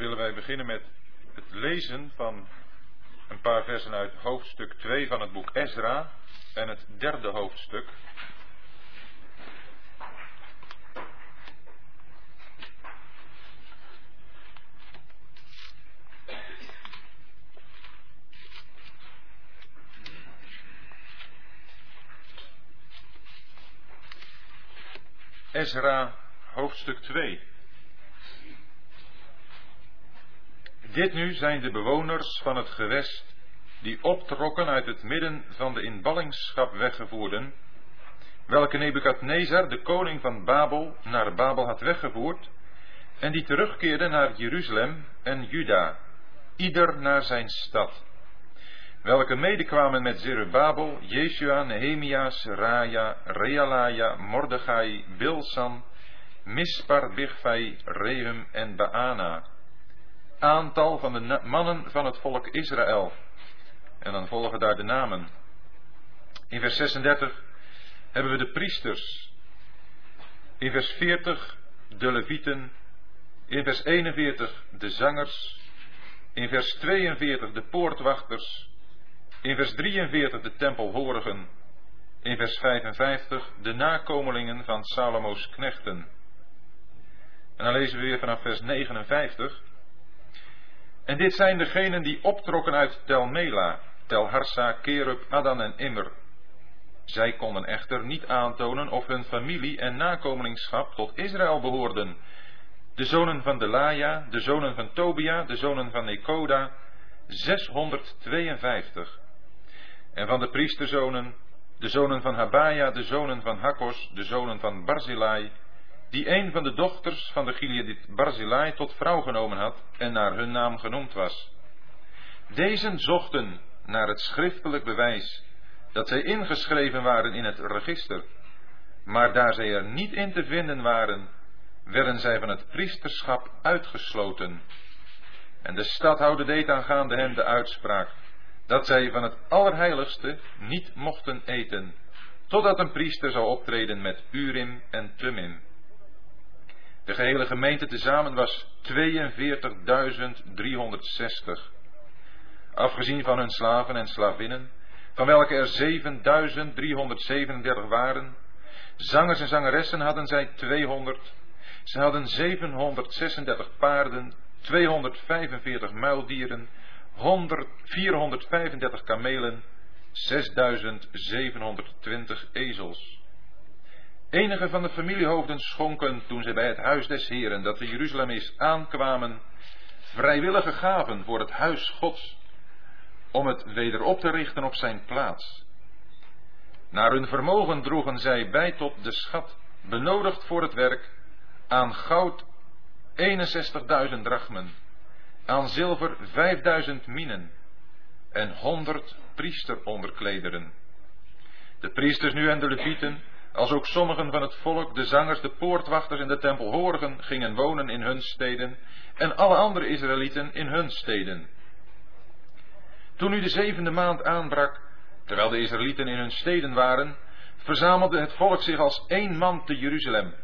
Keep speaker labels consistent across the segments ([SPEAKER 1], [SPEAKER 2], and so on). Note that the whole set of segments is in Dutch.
[SPEAKER 1] willen wij beginnen met het lezen van een paar versen uit hoofdstuk 2 van het boek Ezra en het derde hoofdstuk. Ezra hoofdstuk 2. Dit nu zijn de bewoners van het gewest die optrokken uit het midden van de in ballingschap weggevoerden, welke Nebukadnezar, de koning van Babel, naar Babel had weggevoerd, en die terugkeerden naar Jeruzalem en Juda, ieder naar zijn stad, welke medekwamen met Zerubabel, Jeshua, Nehemia, Seraya, Realaja, Mordechai, Bilsan, Mispar, Bigvai, Rehum en Baana, aantal van de mannen van het volk Israël. En dan volgen daar de namen. In vers 36 hebben we de priesters. In vers 40 de levieten. In vers 41 de zangers. In vers 42 de poortwachters. In vers 43 de tempelhorigen. In vers 55 de nakomelingen van Salomo's knechten. En dan lezen we weer vanaf vers 59. En dit zijn degenen die optrokken uit Tel Mela, Tel Harsa, Kerub, Adan en Immer. Zij konden echter niet aantonen of hun familie en nakomelingschap tot Israël behoorden. De zonen van Delaya, de zonen van Tobia, de zonen van Nekoda, 652. En van de priesterzonen, de zonen van Habaya, de zonen van Hakos, de zonen van Barzilai, die een van de dochters van de Gileadit Barzilai tot vrouw genomen had en naar hun naam genoemd was. Deze zochten naar het schriftelijk bewijs dat zij ingeschreven waren in het register, maar daar zij er niet in te vinden waren, werden zij van het priesterschap uitgesloten. En de stadhouder deed aangaande hen de uitspraak dat zij van het Allerheiligste niet mochten eten, totdat een priester zou optreden met Urim en Tumim. De gehele gemeente tezamen was 42.360. Afgezien van hun slaven en slavinnen, van welke er 7.337 waren. Zangers en zangeressen hadden zij 200. Ze hadden 736 paarden, 245 muildieren, 100, 435 kamelen, 6720 ezels. Enige van de familiehoofden schonken, toen zij bij het huis des Heren, dat te Jeruzalem is, aankwamen, vrijwillige gaven voor het huis Gods, om het weder op te richten op zijn plaats. Naar hun vermogen droegen zij bij tot de schat, benodigd voor het werk, aan goud 61.000 drachmen, aan zilver 5.000 minen en 100 priesteronderklederen. De priesters nu en de levieten als ook sommigen van het volk, de zangers, de poortwachters en de tempelhorigen gingen wonen in hun steden en alle andere Israëlieten in hun steden. Toen nu de zevende maand aanbrak, terwijl de Israëlieten in hun steden waren, verzamelde het volk zich als één man te Jeruzalem.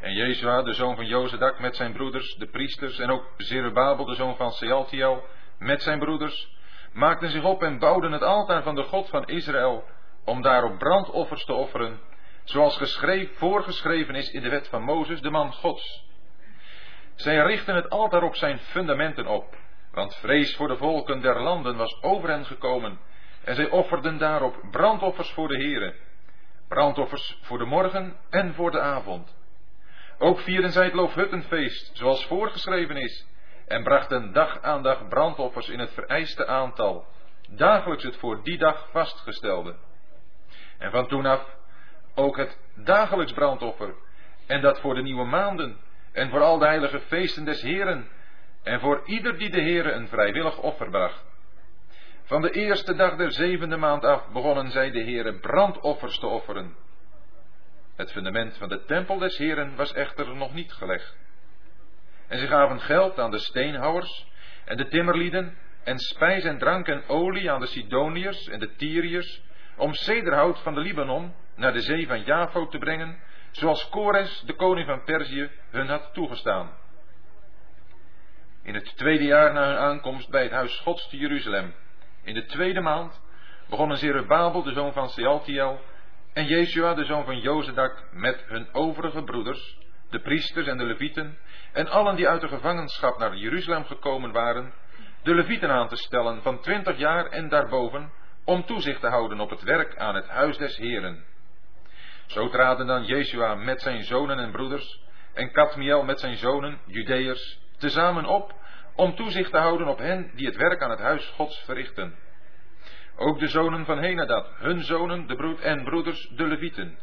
[SPEAKER 1] En Jezua, de zoon van Jozedak, met zijn broeders, de priesters, en ook Zerubabel, de zoon van Sealtiel, met zijn broeders, maakten zich op en bouwden het altaar van de God van Israël, om daarop brandoffers te offeren zoals geschreven, voorgeschreven is in de wet van Mozes, de man Gods. Zij richten het altaar op zijn fundamenten op, want vrees voor de volken der landen was over hen gekomen, en zij offerden daarop brandoffers voor de Here, brandoffers voor de morgen en voor de avond. Ook vierden zij het Loofhuttenfeest, zoals voorgeschreven is, en brachten dag aan dag brandoffers in het vereiste aantal, dagelijks het voor die dag vastgestelde. En van toen af ook het dagelijks brandoffer, en dat voor de nieuwe maanden, en voor al de heilige feesten des Heren, en voor ieder die de Heere een vrijwillig offer bracht. Van de eerste dag der zevende maand af begonnen zij de Heere brandoffers te offeren. Het fundament van de tempel des Heren was echter nog niet gelegd. En ze gaven geld aan de steenhouwers en de timmerlieden, en spijs en drank en olie aan de Sidoniërs en de Tyriërs, om cederhout van de Libanon naar de zee van Javo te brengen, zoals Kores, de koning van Perzië, hun had toegestaan. In het tweede jaar na hun aankomst bij het huis Gods te Jeruzalem. In de tweede maand begonnen Zerubabel, de zoon van Sealtiel, en Jeshua, de zoon van Jozedak, met hun overige broeders, de priesters en de levieten, en allen die uit de gevangenschap naar Jeruzalem gekomen waren, de levieten aan te stellen van twintig jaar en daarboven, om toezicht te houden op het werk aan het huis des Heren. Zo traden dan Jeshua met zijn zonen en broeders, en Kadmiel met zijn zonen, Judeërs, tezamen op, om toezicht te houden op hen die het werk aan het huis Gods verrichten. Ook de zonen van Henadad, hun zonen de broed en broeders, de levieten.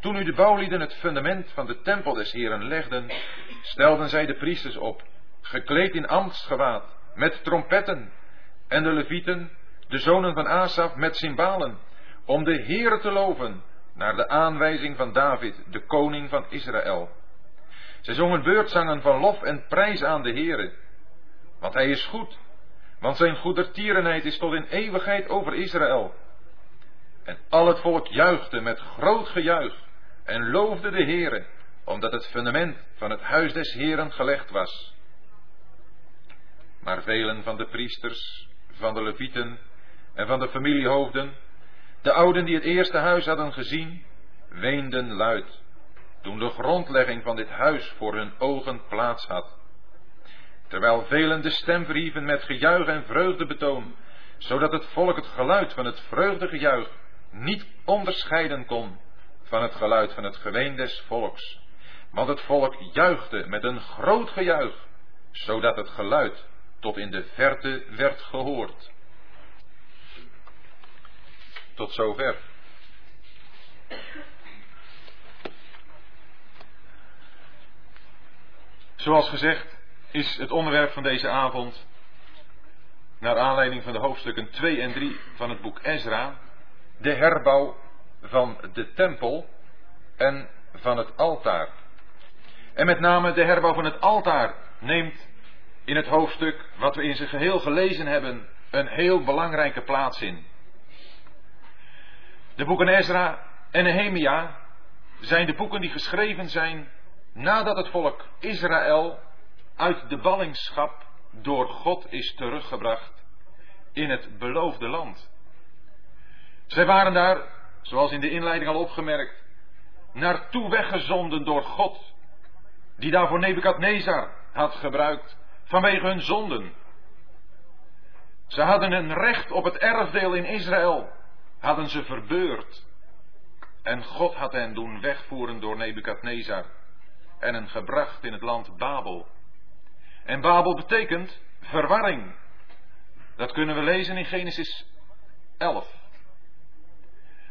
[SPEAKER 1] Toen nu de bouwlieden het fundament van de tempel des Heren legden, stelden zij de priesters op, gekleed in ambtsgewaad, met trompetten, en de levieten, de zonen van Asaf, met cymbalen, om de Heere te loven, naar de aanwijzing van David, de koning van Israël. Zij zongen beurtzangen van lof en prijs aan de Heere, want hij is goed, want zijn goedertierenheid is tot in eeuwigheid over Israël. En al het volk juichte met groot gejuich en loofde de Heere, omdat het fundament van het huis des Heeren gelegd was. Maar velen van de priesters, van de levieten en van de familiehoofden, de ouden die het eerste huis hadden gezien, weenden luid, toen de grondlegging van dit huis voor hun ogen plaats had. Terwijl velen de stem verhieven met gejuich en vreugdebetoon, zodat het volk het geluid van het vreugdegejuich niet onderscheiden kon van het geluid van het geween des volks. Want het volk juichte met een groot gejuich, zodat het geluid tot in de verte werd gehoord. Tot zover. Zoals gezegd is het onderwerp van deze avond, naar aanleiding van de hoofdstukken 2 en 3 van het boek Ezra, de herbouw van de tempel en van het altaar. En met name de herbouw van het altaar neemt in het hoofdstuk wat we in zijn geheel gelezen hebben een heel belangrijke plaats in. De boeken Ezra en Nehemia zijn de boeken die geschreven zijn nadat het volk Israël uit de ballingschap door God is teruggebracht in het beloofde land. Zij waren daar, zoals in de inleiding al opgemerkt, naartoe weggezonden door God, die daarvoor Nebukadnezar had gebruikt vanwege hun zonden. Ze hadden een recht op het erfdeel in Israël, hadden ze verbeurd. En God had hen doen wegvoeren door Nebukadnezar en hen gebracht in het land Babel. En Babel betekent verwarring. Dat kunnen we lezen in Genesis 11.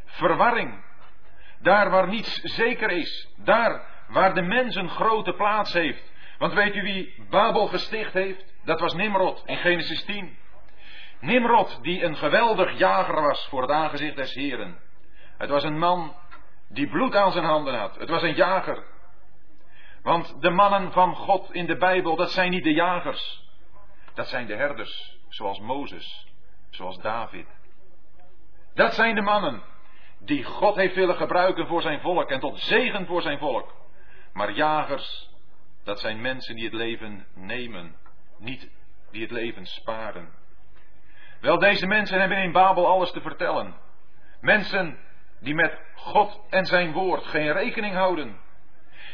[SPEAKER 1] Verwarring. Daar waar niets zeker is. Daar waar de mens een grote plaats heeft. Want weet u wie Babel gesticht heeft? Dat was Nimrod in Genesis 10. Nimrod die een geweldig jager was voor het aangezicht des Heren. Het was een man die bloed aan zijn handen had. Het was een jager. Want de mannen van God in de Bijbel, dat zijn niet de jagers. Dat zijn de herders, zoals Mozes, zoals David. Dat zijn de mannen die God heeft willen gebruiken voor zijn volk en tot zegen voor zijn volk. Maar jagers, dat zijn mensen die het leven nemen, niet die het leven sparen. Wel, deze mensen hebben in Babel alles te vertellen. Mensen die met God en zijn woord geen rekening houden.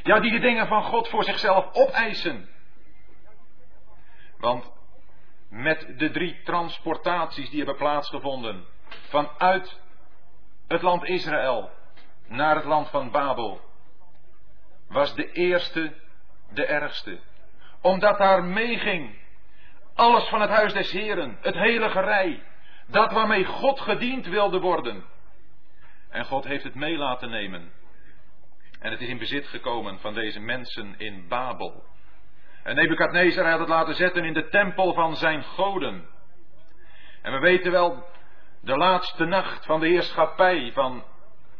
[SPEAKER 1] Ja, die de dingen van God voor zichzelf opeisen. Want met de drie transportaties die hebben plaatsgevonden vanuit het land Israël naar het land van Babel, was de eerste de ergste. Omdat daar meeging alles van het huis des Heren, het hele gerei, dat waarmee God gediend wilde worden. En God heeft het mee laten nemen. En het is in bezit gekomen van deze mensen in Babel. En Nebukadnezar had het laten zetten in de tempel van zijn goden. En we weten wel, de laatste nacht van de heerschappij van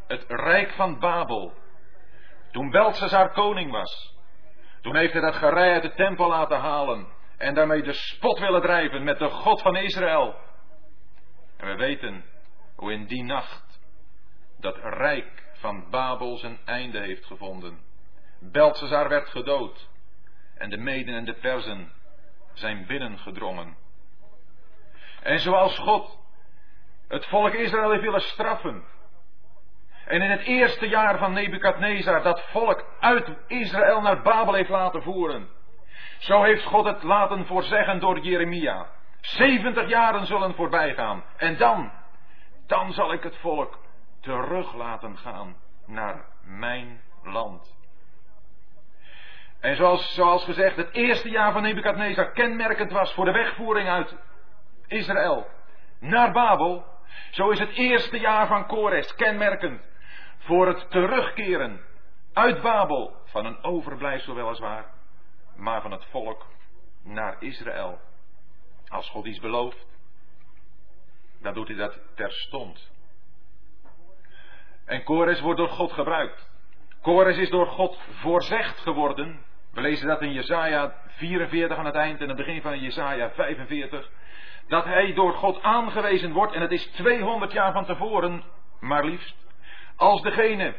[SPEAKER 1] het rijk van Babel. Toen Belshazzar koning was. Toen heeft hij dat gerei uit de tempel laten halen. En daarmee de spot willen drijven met de God van Israël. En we weten hoe in die nacht dat rijk van Babel zijn einde heeft gevonden. Belshazzar werd gedood. en de Meden en de Perzen zijn binnengedrongen. En zoals God het volk Israël heeft willen straffen. En in het eerste jaar van Nebukadnezar dat volk uit Israël naar Babel heeft laten voeren. Zo heeft God het laten voorzeggen door Jeremia. 70 jaren zullen voorbij gaan. En dan, dan zal ik het volk terug laten gaan naar mijn land. En zoals, zoals gezegd, het eerste jaar van Nebukadnezar kenmerkend was voor de wegvoering uit Israël naar Babel, zo is het eerste jaar van Kores kenmerkend voor het terugkeren uit Babel van een overblijfsel weliswaar, maar van het volk naar Israël. Als God iets belooft, dan doet hij dat terstond. En Kores wordt door God gebruikt. Kores is door God voorzegd geworden. We lezen dat in Jesaja 44 aan het eind en het begin van Jesaja 45. Dat hij door God aangewezen wordt en het is 200 jaar van tevoren, maar liefst, als degene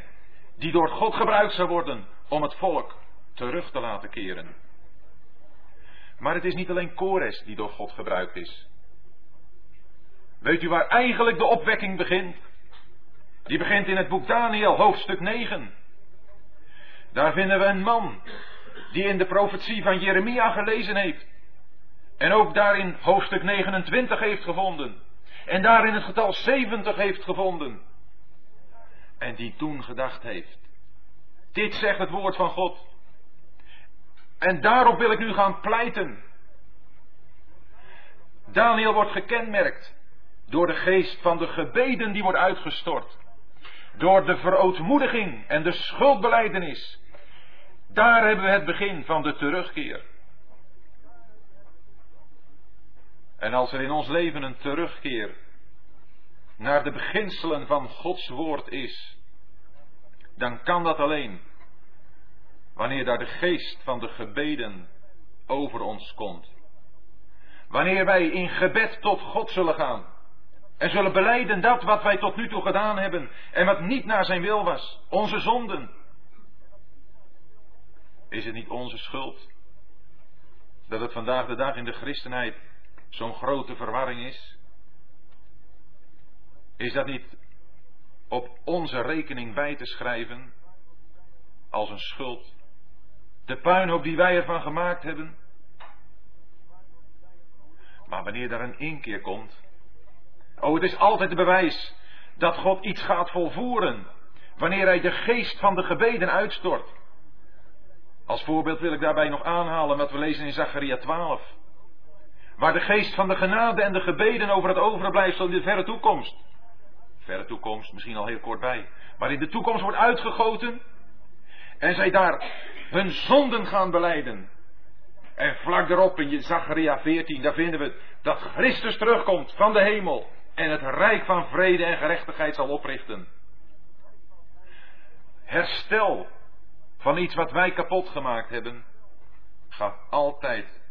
[SPEAKER 1] die door God gebruikt zou worden om het volk terug te laten keren. Maar het is niet alleen Kores die door God gebruikt is. Weet u waar eigenlijk de opwekking begint? Die begint in het boek Daniel, hoofdstuk 9. Daar vinden we een man die in de profetie van Jeremia gelezen heeft. En ook daarin hoofdstuk 29 heeft gevonden. En daarin het getal 70 heeft gevonden. En die toen gedacht heeft. Dit zegt het woord van God. En daarop wil ik nu gaan pleiten. Daniel wordt gekenmerkt door de geest van de gebeden die wordt uitgestort. Door de verootmoediging en de schuldbeleidenis. Daar hebben we het begin van de terugkeer. En als er in ons leven een terugkeer naar de beginselen van Gods woord is, dan kan dat alleen wanneer daar de geest van de gebeden over ons komt. Wanneer wij in gebed tot God zullen gaan en zullen beleiden dat wat wij tot nu toe gedaan hebben en wat niet naar zijn wil was, onze zonden. Is het niet onze schuld dat het vandaag de dag in de christenheid zo'n grote verwarring is? Is dat niet op onze rekening bij te schrijven als een schuld? De puinhoop die wij ervan gemaakt hebben? Maar wanneer daar een inkeer komt, oh het is altijd het bewijs dat God iets gaat volvoeren, wanneer hij de geest van de gebeden uitstort. Als voorbeeld wil ik daarbij nog aanhalen wat we lezen in Zacharia 12. Waar de geest van de genade en de gebeden over het overblijfsel in de verre toekomst. Verre toekomst, misschien al heel kort bij. Maar in de toekomst wordt uitgegoten. En zij daar hun zonden gaan beleiden. En vlak daarop in Zacharia 14, daar vinden we dat Christus terugkomt van de hemel. En het rijk van vrede en gerechtigheid zal oprichten. Herstel van iets wat wij kapot gemaakt hebben, gaat altijd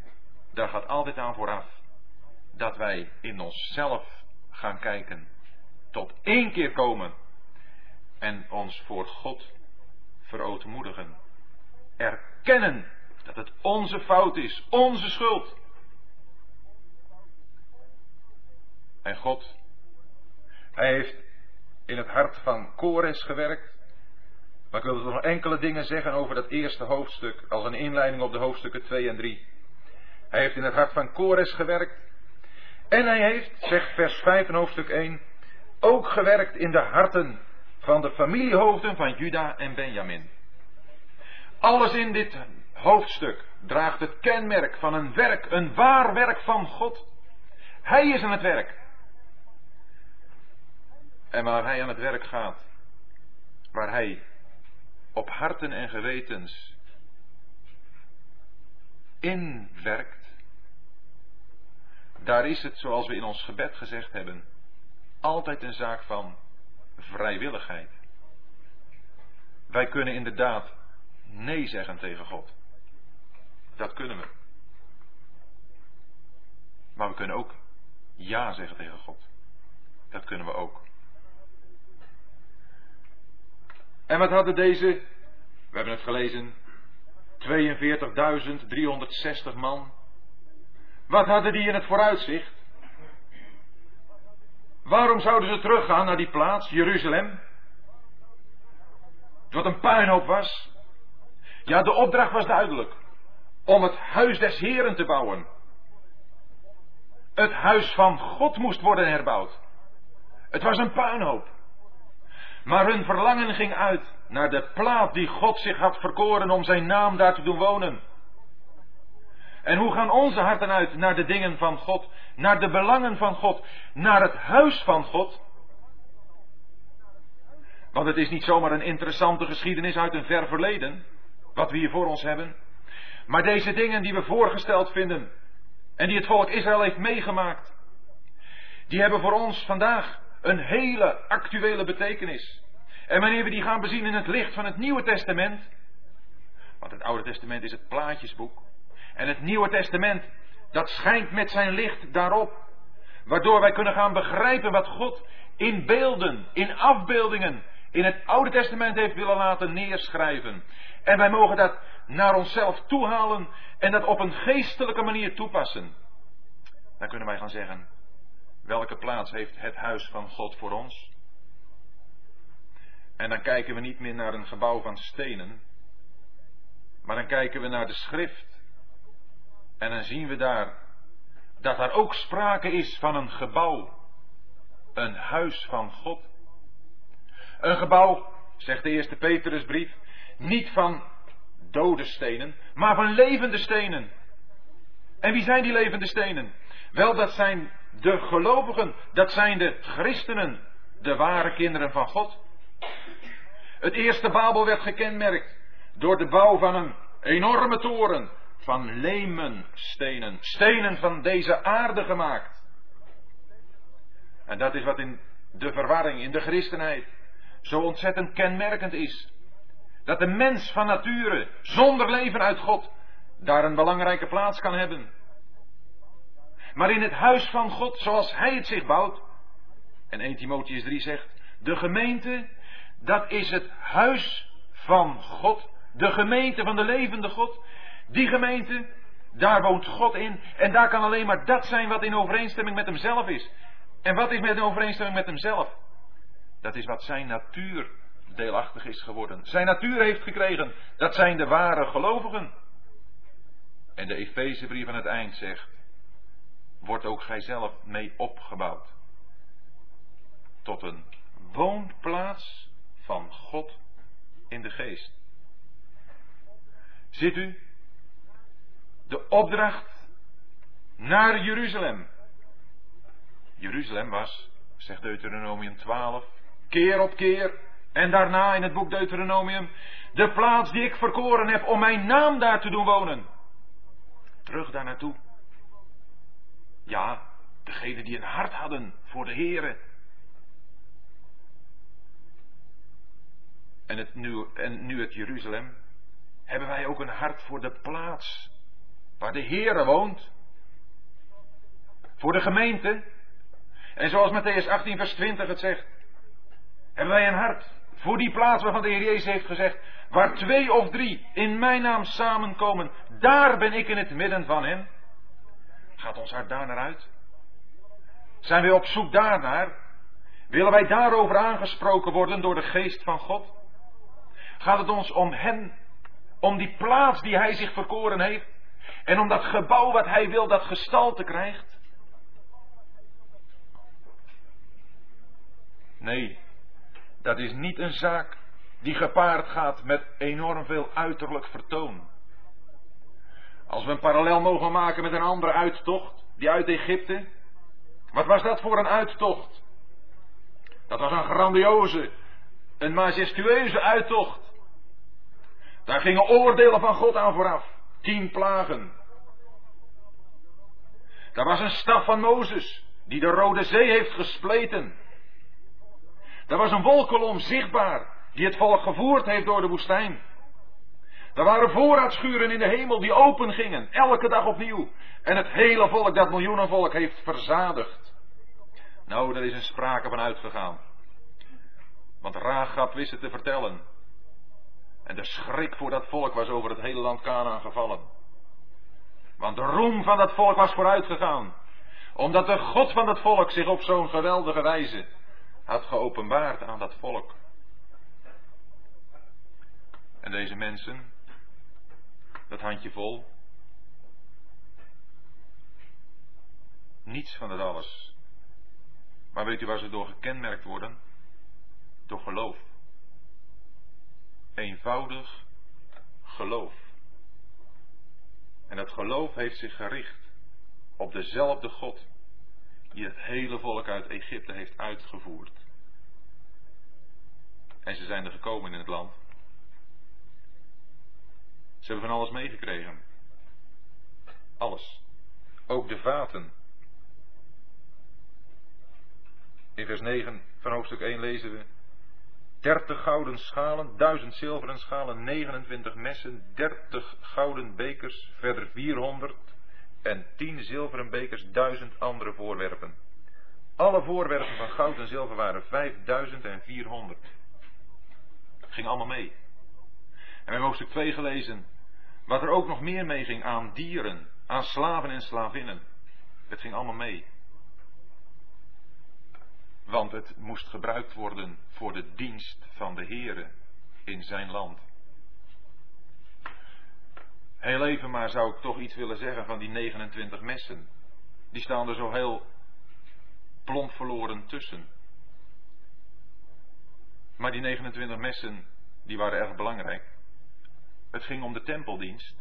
[SPEAKER 1] daar gaat altijd aan vooraf dat wij in onszelf gaan kijken. Tot één keer komen en ons voor God verootmoedigen. Erkennen dat het onze fout is, onze schuld. En God, Hij heeft in het hart van Kores gewerkt. Maar ik wil nog enkele dingen zeggen over dat eerste hoofdstuk, als een inleiding op de hoofdstukken 2 en 3. Hij heeft in het hart van Kores gewerkt. En hij heeft, zegt vers 5 in hoofdstuk 1, ook gewerkt in de harten van de familiehoofden van Juda en Benjamin. Alles in dit hoofdstuk draagt het kenmerk van een werk, een waar werk van God. Hij is aan het werk. En waar hij aan het werk gaat, waar hij op harten en gewetens inwerkt, daar is het, zoals we in ons gebed gezegd hebben, altijd een zaak van vrijwilligheid. Wij kunnen inderdaad nee zeggen tegen God. Dat kunnen we. Maar we kunnen ook ja zeggen tegen God. Dat kunnen we ook. En wat hadden deze, we hebben het gelezen, man. Wat hadden die in het vooruitzicht? Waarom zouden ze teruggaan naar die plaats, Jeruzalem? Wat een puinhoop was. Ja, de opdracht was duidelijk. Om het huis des Heren te bouwen. Het huis van God moest worden herbouwd. Het was een puinhoop. Maar hun verlangen ging uit naar de plaat die God zich had verkoren om zijn naam daar te doen wonen. En hoe gaan onze harten uit naar de dingen van God, naar de belangen van God, naar het huis van God? Want het is niet zomaar een interessante geschiedenis uit een ver verleden, wat we hier voor ons hebben. Maar deze dingen die we voorgesteld vinden en die het volk Israël heeft meegemaakt, die hebben voor ons vandaag een hele actuele betekenis. En wanneer we die gaan bezien in het licht van het Nieuwe Testament, want het Oude Testament is het plaatjesboek, en het Nieuwe Testament, dat schijnt met zijn licht daarop, waardoor wij kunnen gaan begrijpen wat God in beelden, in afbeeldingen, in het Oude Testament heeft willen laten neerschrijven. En wij mogen dat naar onszelf toehalen en dat op een geestelijke manier toepassen. Dan kunnen wij gaan zeggen, welke plaats heeft het huis van God voor ons? En dan kijken we niet meer naar een gebouw van stenen, maar dan kijken we naar de schrift. En dan zien we daar dat er ook sprake is van een gebouw, een huis van God. Een gebouw, zegt de eerste Petrusbrief, niet van dode stenen, maar van levende stenen. En wie zijn die levende stenen? Wel, dat zijn de gelovigen, dat zijn de christenen, de ware kinderen van God. Het eerste Babel werd gekenmerkt door de bouw van een enorme toren van lemen stenen, stenen van deze aarde gemaakt. En dat is wat in de verwarring, in de christenheid, zo ontzettend kenmerkend is. Dat de mens van nature, zonder leven uit God, daar een belangrijke plaats kan hebben. Maar in het huis van God, zoals Hij het zich bouwt, en 1 Timotheus 3 zegt, de gemeente, dat is het huis van God, de gemeente van de levende God. Die gemeente, daar woont God in en daar kan alleen maar dat zijn wat in overeenstemming met Hemzelf is. En wat is met in overeenstemming met Hemzelf? Dat is wat zijn natuur deelachtig is geworden. Zijn natuur heeft gekregen. Dat zijn de ware gelovigen. En de Efezebrief aan het eind zegt: Wordt ook gijzelf mee opgebouwd. Tot een woonplaats van God in de geest. Ziet u? De opdracht naar Jeruzalem. Jeruzalem was, zegt Deuteronomium 12, keer op keer en daarna in het boek Deuteronomium, de plaats die ik verkoren heb om mijn naam daar te doen wonen. Terug daar naartoe. Ja, degenen die een hart hadden voor de Here. En, het nu, en nu het Jeruzalem, hebben wij ook een hart voor de plaats waar de Heere woont. Voor de gemeente. En zoals Matthäus 18, vers 20 het zegt, hebben wij een hart voor die plaats waarvan de Heer Jezus heeft gezegd, waar twee of drie in mijn naam samenkomen, daar ben ik in het midden van hen. Gaat ons hart daar naar uit? Zijn wij op zoek daarnaar? Willen wij daarover aangesproken worden door de geest van God? Gaat het ons om hen, om die plaats die Hij zich verkoren heeft en om dat gebouw wat Hij wil dat gestalte krijgt? Nee, dat is niet een zaak die gepaard gaat met enorm veel uiterlijk vertoon. Als we een parallel mogen maken met een andere uittocht, die uit Egypte. Wat was dat voor een uittocht? Dat was een grandioze, een majestueuze uittocht. Daar gingen oordelen van God aan vooraf. Tien plagen. Daar was een staf van Mozes, die de Rode Zee heeft gespleten. Er was een wolkolom zichtbaar, die het volk gevoerd heeft door de woestijn. Er waren voorraadschuren in de hemel die open gingen, elke dag opnieuw. En het hele volk, dat miljoenenvolk, heeft verzadigd. Nou, daar is een sprake van uitgegaan. Want Raagap wist het te vertellen. En de schrik voor dat volk was over het hele land Canaan gevallen. Want de roem van dat volk was vooruitgegaan. Omdat de God van dat volk zich op zo'n geweldige wijze had geopenbaard aan dat volk. En deze mensen, dat handje vol, niets van dat alles. Maar weet u waar ze door gekenmerkt worden? Door geloof. Eenvoudig geloof. En dat geloof heeft zich gericht op dezelfde God die het hele volk uit Egypte heeft uitgevoerd. En ze zijn er gekomen in het land. Ze hebben van alles meegekregen. Alles. Ook de vaten. In vers 9 van hoofdstuk 1 lezen we. 30 gouden schalen, 1000 zilveren schalen, 29 messen, 30 gouden bekers, verder 400 en 10 zilveren bekers, 1000 andere voorwerpen. Alle voorwerpen van goud en zilver waren 5400. Ging allemaal mee. En we hebben hoofdstuk 2 gelezen. Wat er ook nog meer mee ging aan dieren, aan slaven en slavinnen. Het ging allemaal mee. Want het moest gebruikt worden voor de dienst van de Heere in zijn land. Heel even maar zou ik toch iets willen zeggen van die 29 messen. Die staan er zo heel plomp verloren tussen. Maar die 29 messen, die waren erg belangrijk. Het ging om de tempeldienst.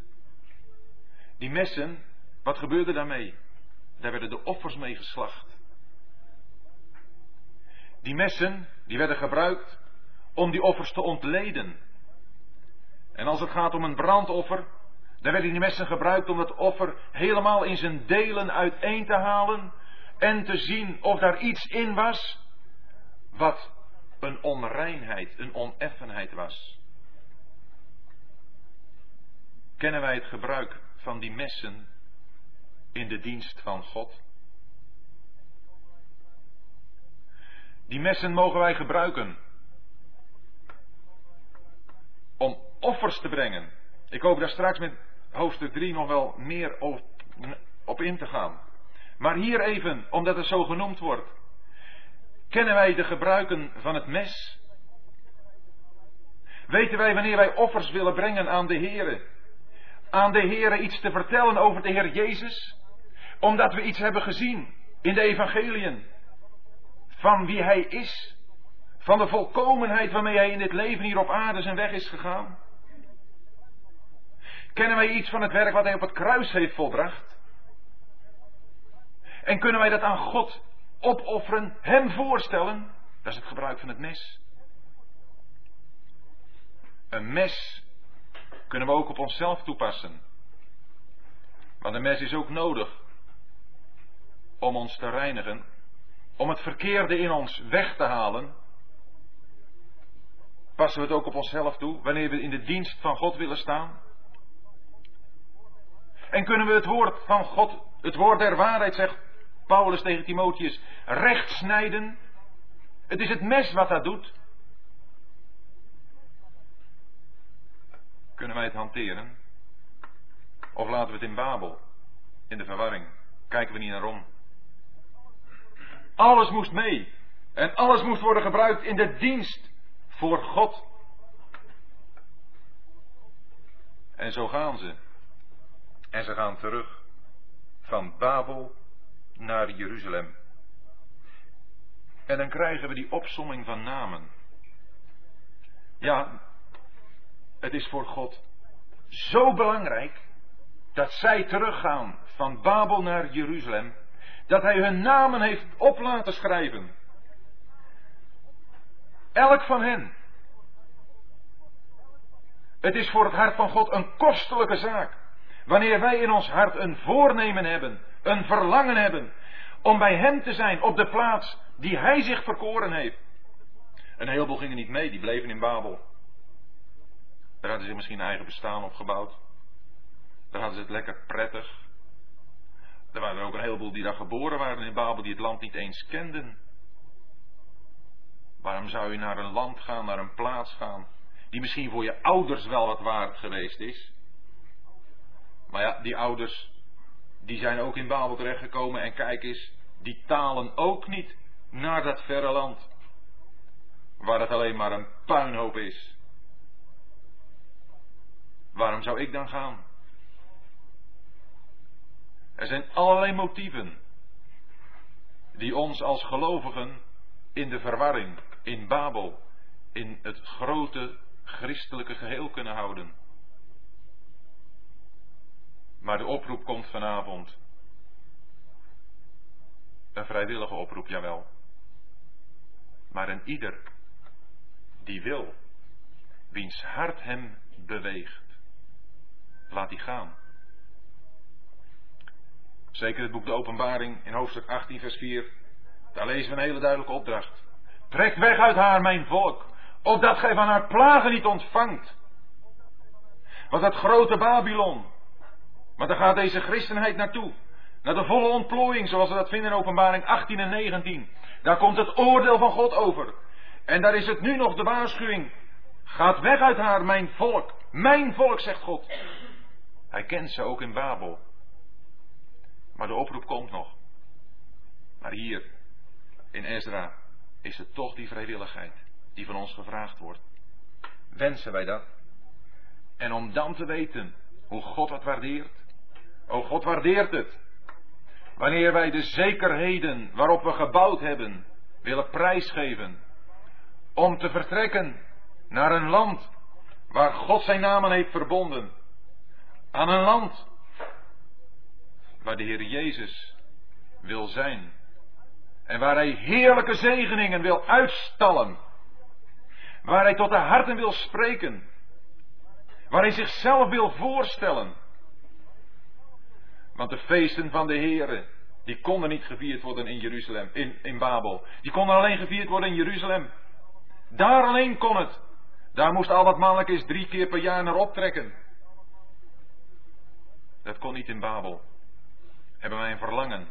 [SPEAKER 1] Die messen, wat gebeurde daarmee? Daar werden de offers mee geslacht. Die messen, die werden gebruikt om die offers te ontleden. En als het gaat om een brandoffer, dan werden die messen gebruikt om dat offer helemaal in zijn delen uiteen te halen en te zien of daar iets in was wat een onreinheid, een oneffenheid was. Kennen wij het gebruik van die messen in de dienst van God? Die messen mogen wij gebruiken om offers te brengen. Ik hoop daar straks met hoofdstuk 3 nog wel meer op, in te gaan. Maar hier even, omdat het zo genoemd wordt. Kennen wij de gebruiken van het mes? Weten wij wanneer wij offers willen brengen aan de Here? Aan de Here iets te vertellen over de Heer Jezus? Omdat we iets hebben gezien in de evangeliën van wie hij is, van de volkomenheid waarmee hij in dit leven hier op aarde zijn weg is gegaan? Kennen wij iets van het werk wat hij op het kruis heeft volbracht? En kunnen wij dat aan God opofferen, hem voorstellen? Dat is het gebruik van het mes. Een mes kunnen we ook op onszelf toepassen. Want een mes is ook nodig om ons te reinigen om het verkeerde in ons weg te halen, passen we het ook op onszelf toe wanneer we in de dienst van God willen staan? En kunnen we het woord van God, het woord der waarheid, zegt Paulus tegen Timotheus, recht snijden? Het is het mes wat dat doet. Kunnen wij het hanteren? Of laten we het in Babel, in de verwarring? Kijken we niet naar om? Alles moest mee. En alles moest worden gebruikt in de dienst voor God. En zo gaan ze. En ze gaan terug van Babel naar Jeruzalem. En dan krijgen we die opsomming van namen. Ja, het is voor God zo belangrijk dat zij teruggaan van Babel naar Jeruzalem dat hij hun namen heeft op laten schrijven. Elk van hen. Het is voor het hart van God een kostelijke zaak. Wanneer wij in ons hart een voornemen hebben, een verlangen hebben, om bij Hem te zijn op de plaats die Hij zich verkoren heeft. Een heleboel gingen niet mee, die bleven in Babel. Daar hadden ze misschien een eigen bestaan opgebouwd. Daar hadden ze het lekker prettig. Er waren ook een heleboel die daar geboren waren in Babel die het land niet eens kenden. Waarom zou je naar een land gaan, naar een plaats gaan, die misschien voor je ouders wel wat waard geweest is. Maar ja, die ouders, die zijn ook in Babel terechtgekomen en kijk eens, die talen ook niet naar dat verre land. Waar het alleen maar een puinhoop is. Waarom zou ik dan gaan? Er zijn allerlei motieven die ons als gelovigen in de verwarring, in Babel, in het grote christelijke geheel kunnen houden. Maar de oproep komt vanavond. Een vrijwillige oproep, jawel. Maar een ieder die wil, wiens hart hem beweegt, laat die gaan. Zeker het boek De Openbaring in hoofdstuk 18, vers 4. Daar lezen we een hele duidelijke opdracht. Trek weg uit haar, mijn volk, opdat gij van haar plagen niet ontvangt. Want dat grote Babylon, maar daar gaat deze christenheid naartoe. Naar de volle ontplooiing, zoals we dat vinden in openbaring 18 en 19. Daar komt het oordeel van God over. En daar is het nu nog de waarschuwing. Gaat weg uit haar, mijn volk. Mijn volk, zegt God. Hij kent ze ook in Babel. Maar de oproep komt nog. Maar hier, in Ezra, is het toch die vrijwilligheid die van ons gevraagd wordt. Wensen wij dat? En om dan te weten hoe God het waardeert. Oh, God waardeert het. Wanneer wij de zekerheden waarop we gebouwd hebben willen prijsgeven. Om te vertrekken naar een land waar God zijn namen heeft verbonden. Aan een land waar de Heer Jezus wil zijn. En waar Hij heerlijke zegeningen wil uitstallen. Waar Hij tot de harten wil spreken. Waar Hij zichzelf wil voorstellen. Want de feesten van de Heeren, die konden niet gevierd worden in Jeruzalem, in, in Babel. Die konden alleen gevierd worden in Jeruzalem. Daar alleen kon het. Daar moest al wat mannelijk is drie keer per jaar naar optrekken. Dat kon niet in Babel hebben wij een verlangen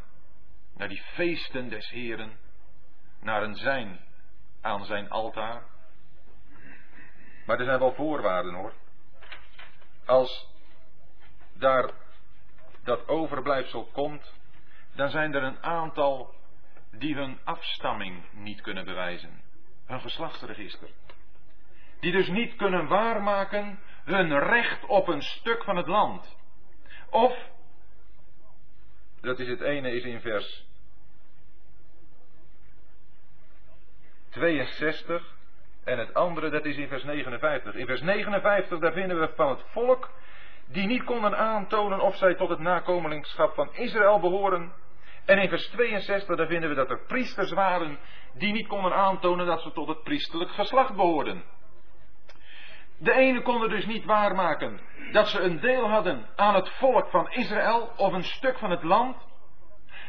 [SPEAKER 1] naar die feesten des Heren, naar een zijn aan zijn altaar. Maar er zijn wel voorwaarden hoor. Als daar dat overblijfsel komt, dan zijn er een aantal die hun afstamming niet kunnen bewijzen. Hun geslachtsregister. Die dus niet kunnen waarmaken hun recht op een stuk van het land. Of dat is het ene is in vers 62 en het andere dat is in vers 59. In vers 59 daar vinden we van het volk die niet konden aantonen of zij tot het nakomelingschap van Israël behoren. En in vers 62 daar vinden we dat er priesters waren die niet konden aantonen dat ze tot het priesterlijk geslacht behoorden. De ene konden dus niet waarmaken dat ze een deel hadden aan het volk van Israël of een stuk van het land.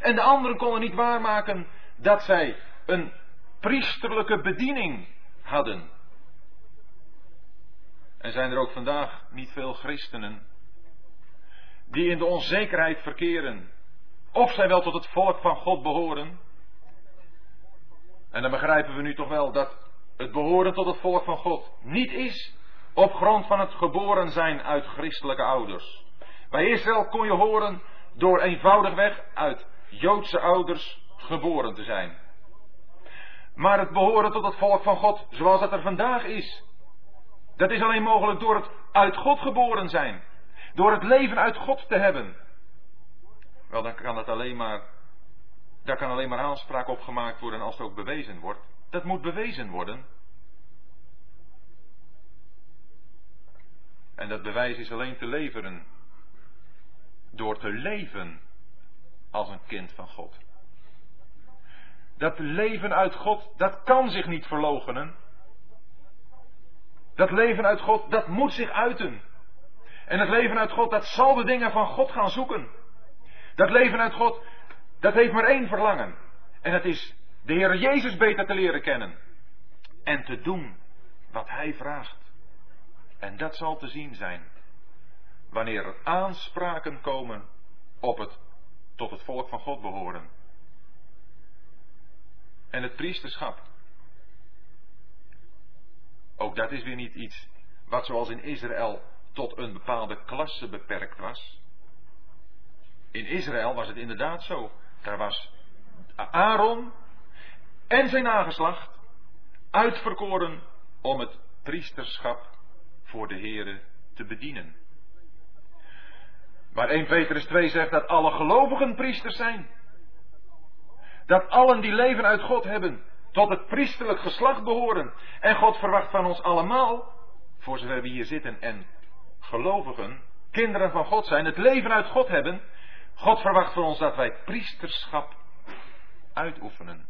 [SPEAKER 1] En de anderen konden niet waarmaken dat zij een priesterlijke bediening hadden. En zijn er ook vandaag niet veel christenen die in de onzekerheid verkeren of zij wel tot het volk van God behoren? En dan begrijpen we nu toch wel dat het behoren tot het volk van God niet is op grond van het geboren zijn uit christelijke ouders. Bij Israël kon je horen door eenvoudigweg uit Joodse ouders geboren te zijn. Maar het behoren tot het volk van God zoals dat er vandaag is. Dat is alleen mogelijk door het uit God geboren zijn. Door het leven uit God te hebben. Wel, dan kan het alleen maar. Daar kan alleen maar aanspraak op gemaakt worden als het ook bewezen wordt. Dat moet bewezen worden. En dat bewijs is alleen te leveren door te leven als een kind van God. Dat leven uit God, dat kan zich niet verlogenen. Dat leven uit God, dat moet zich uiten. En het leven uit God, dat zal de dingen van God gaan zoeken. Dat leven uit God, dat heeft maar één verlangen. En dat is de Heer Jezus beter te leren kennen. En te doen wat Hij vraagt. En dat zal te zien zijn wanneer er aanspraken komen op het tot het volk van God behoren. En het priesterschap. Ook dat is weer niet iets wat zoals in Israël tot een bepaalde klasse beperkt was. In Israël was het inderdaad zo. Daar was Aaron en zijn nageslacht uitverkoren om het priesterschap voor de Here te bedienen. Maar 1 Petrus 2 zegt dat alle gelovigen priesters zijn. Dat allen die leven uit God hebben, tot het priesterlijk geslacht behoren. En God verwacht van ons allemaal, voor zover we hier zitten en gelovigen, kinderen van God zijn, het leven uit God hebben. God verwacht van ons dat wij priesterschap uitoefenen.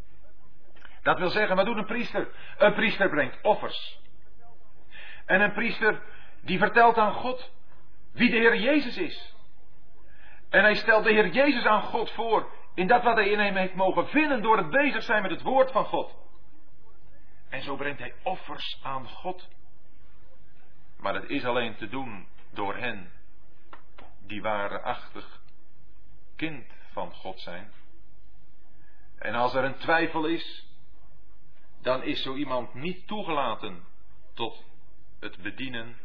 [SPEAKER 1] Dat wil zeggen, wat doet een priester? Een priester brengt offers. En een priester die vertelt aan God wie de Heer Jezus is. En hij stelt de Heer Jezus aan God voor in dat wat hij in hem heeft mogen vinden door het bezig zijn met het woord van God. En zo brengt hij offers aan God. Maar het is alleen te doen door hen die wareachtig kind van God zijn. En als er een twijfel is, dan is zo iemand niet toegelaten tot het bedienen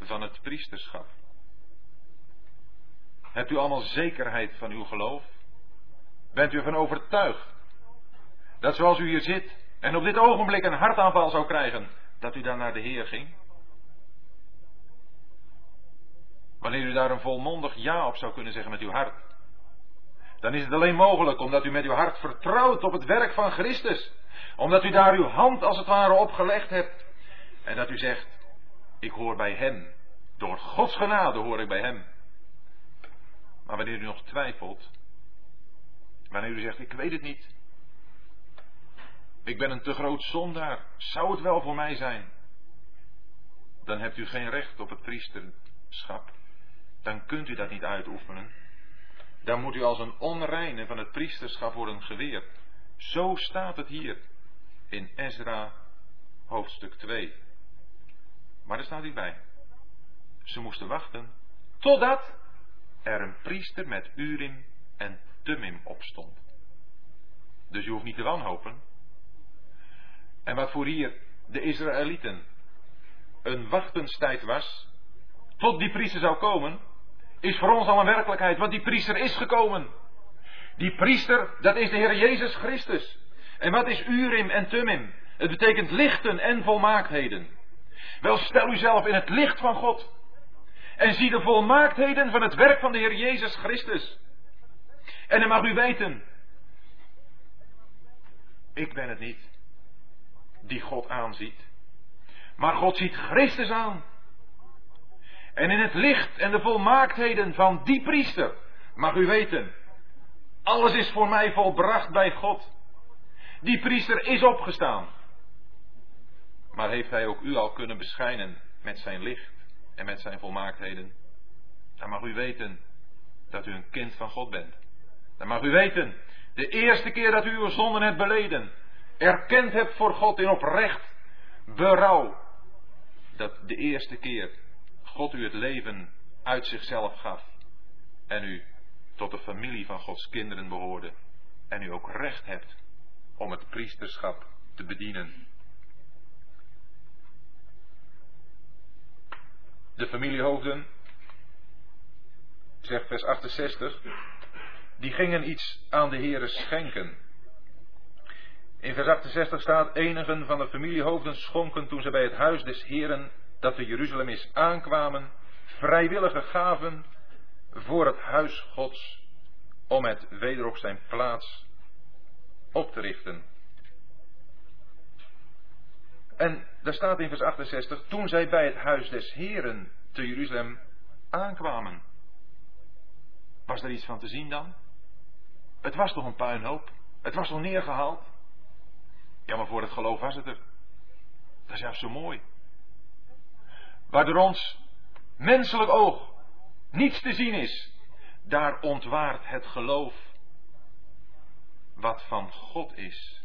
[SPEAKER 1] van het priesterschap. Hebt u allemaal zekerheid van uw geloof? Bent u ervan overtuigd dat zoals u hier zit en op dit ogenblik een hartaanval zou krijgen, dat u dan naar de Heer ging? Wanneer u daar een volmondig ja op zou kunnen zeggen met uw hart, dan is het alleen mogelijk omdat u met uw hart vertrouwt op het werk van Christus. Omdat u daar uw hand als het ware opgelegd hebt. En dat u zegt, ik hoor bij Hem. Door Gods genade hoor ik bij Hem. Maar wanneer u nog twijfelt, wanneer u zegt, ik weet het niet. Ik ben een te groot zondaar. Zou het wel voor mij zijn? Dan hebt u geen recht op het priesterschap. Dan kunt u dat niet uitoefenen. Dan moet u als een onreine van het priesterschap worden geweerd. Zo staat het hier in Ezra hoofdstuk 2. Maar er staat niet bij. Ze moesten wachten totdat er een priester met Urim en Tumim opstond. Dus je hoeft niet te wanhopen. En wat voor hier de Israëlieten een wachtenstijd was, tot die priester zou komen, is voor ons al een werkelijkheid, want die priester is gekomen. Die priester, dat is de Heer Jezus Christus. En wat is Urim en Tumim? Het betekent lichten en volmaaktheden. Wel, stel uzelf in het licht van God. En zie de volmaaktheden van het werk van de Heer Jezus Christus. En dan mag u weten, ik ben het niet die God aanziet. Maar God ziet Christus aan. En in het licht en de volmaaktheden van die priester mag u weten, alles is voor mij volbracht bij God. Die priester is opgestaan. Maar heeft hij ook u al kunnen beschijnen met zijn licht en met zijn volmaaktheden? Dan mag u weten dat u een kind van God bent. Dan mag u weten, de eerste keer dat u uw zonden hebt beleden, erkend hebt voor God in oprecht berouw, dat de eerste keer God u het leven uit zichzelf gaf en u tot de familie van Gods kinderen behoorde en u ook recht hebt om het priesterschap te bedienen. De familiehoofden, zegt vers 68, die gingen iets aan de Heere schenken. In vers 68 staat, enigen van de familiehoofden schonken toen ze bij het huis des Heeren dat de Jeruzalem is aankwamen, vrijwillige gaven voor het huis Gods, om het weder op zijn plaats op te richten. En daar staat in vers 68, toen zij bij het huis des Heren te Jeruzalem aankwamen. Was er iets van te zien dan? Het was toch een puinhoop? Het was toch neergehaald? Ja, maar voor het geloof was het er. Dat is juist zo mooi. Waar door ons menselijk oog niets te zien is, daar ontwaart het geloof wat van God is.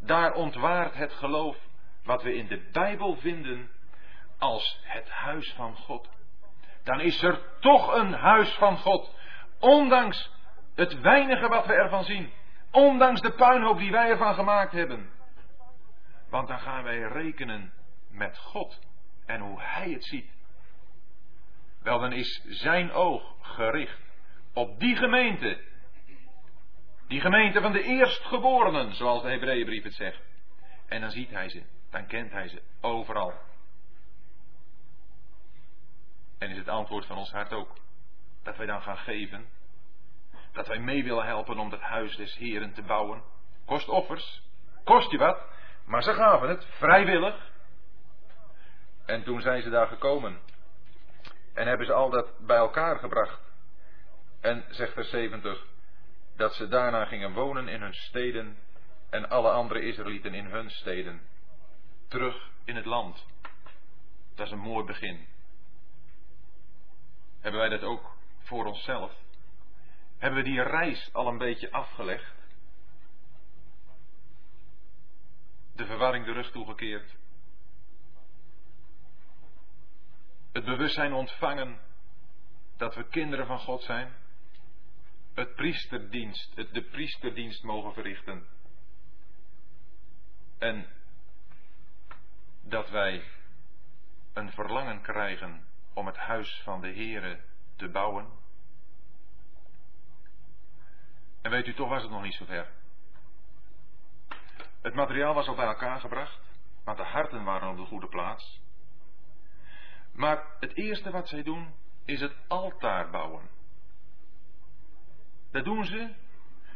[SPEAKER 1] Daar ontwaart het geloof wat we in de Bijbel vinden als het huis van God. Dan is er toch een huis van God, ondanks het weinige wat we ervan zien, ondanks de puinhoop die wij ervan gemaakt hebben. Want dan gaan wij rekenen met God en hoe hij het ziet. Wel, dan is zijn oog gericht op die gemeente. Die gemeente van de eerstgeborenen, zoals de Hebreeënbrief het zegt. En dan ziet hij ze, dan kent hij ze overal. En is het antwoord van ons hart ook dat wij dan gaan geven? Dat wij mee willen helpen om het huis des Heren te bouwen? Kost offers, kost je wat, maar ze gaven het vrijwillig. En toen zijn ze daar gekomen en hebben ze al dat bij elkaar gebracht. En zegt vers 70 dat ze daarna gingen wonen in hun steden en alle andere Israëlieten in hun steden. Terug in het land. Dat is een mooi begin. Hebben wij dat ook voor onszelf? Hebben we die reis al een beetje afgelegd? De verwarring de rug toegekeerd? Het bewustzijn ontvangen dat we kinderen van God zijn? Het priesterdienst, het de priesterdienst mogen verrichten. En dat wij een verlangen krijgen om het huis van de Heere te bouwen. En weet u, toch was het nog niet zo ver. Het materiaal was al bij elkaar gebracht, want de harten waren op de goede plaats. Maar het eerste wat zij doen, is het altaar bouwen. Dat doen ze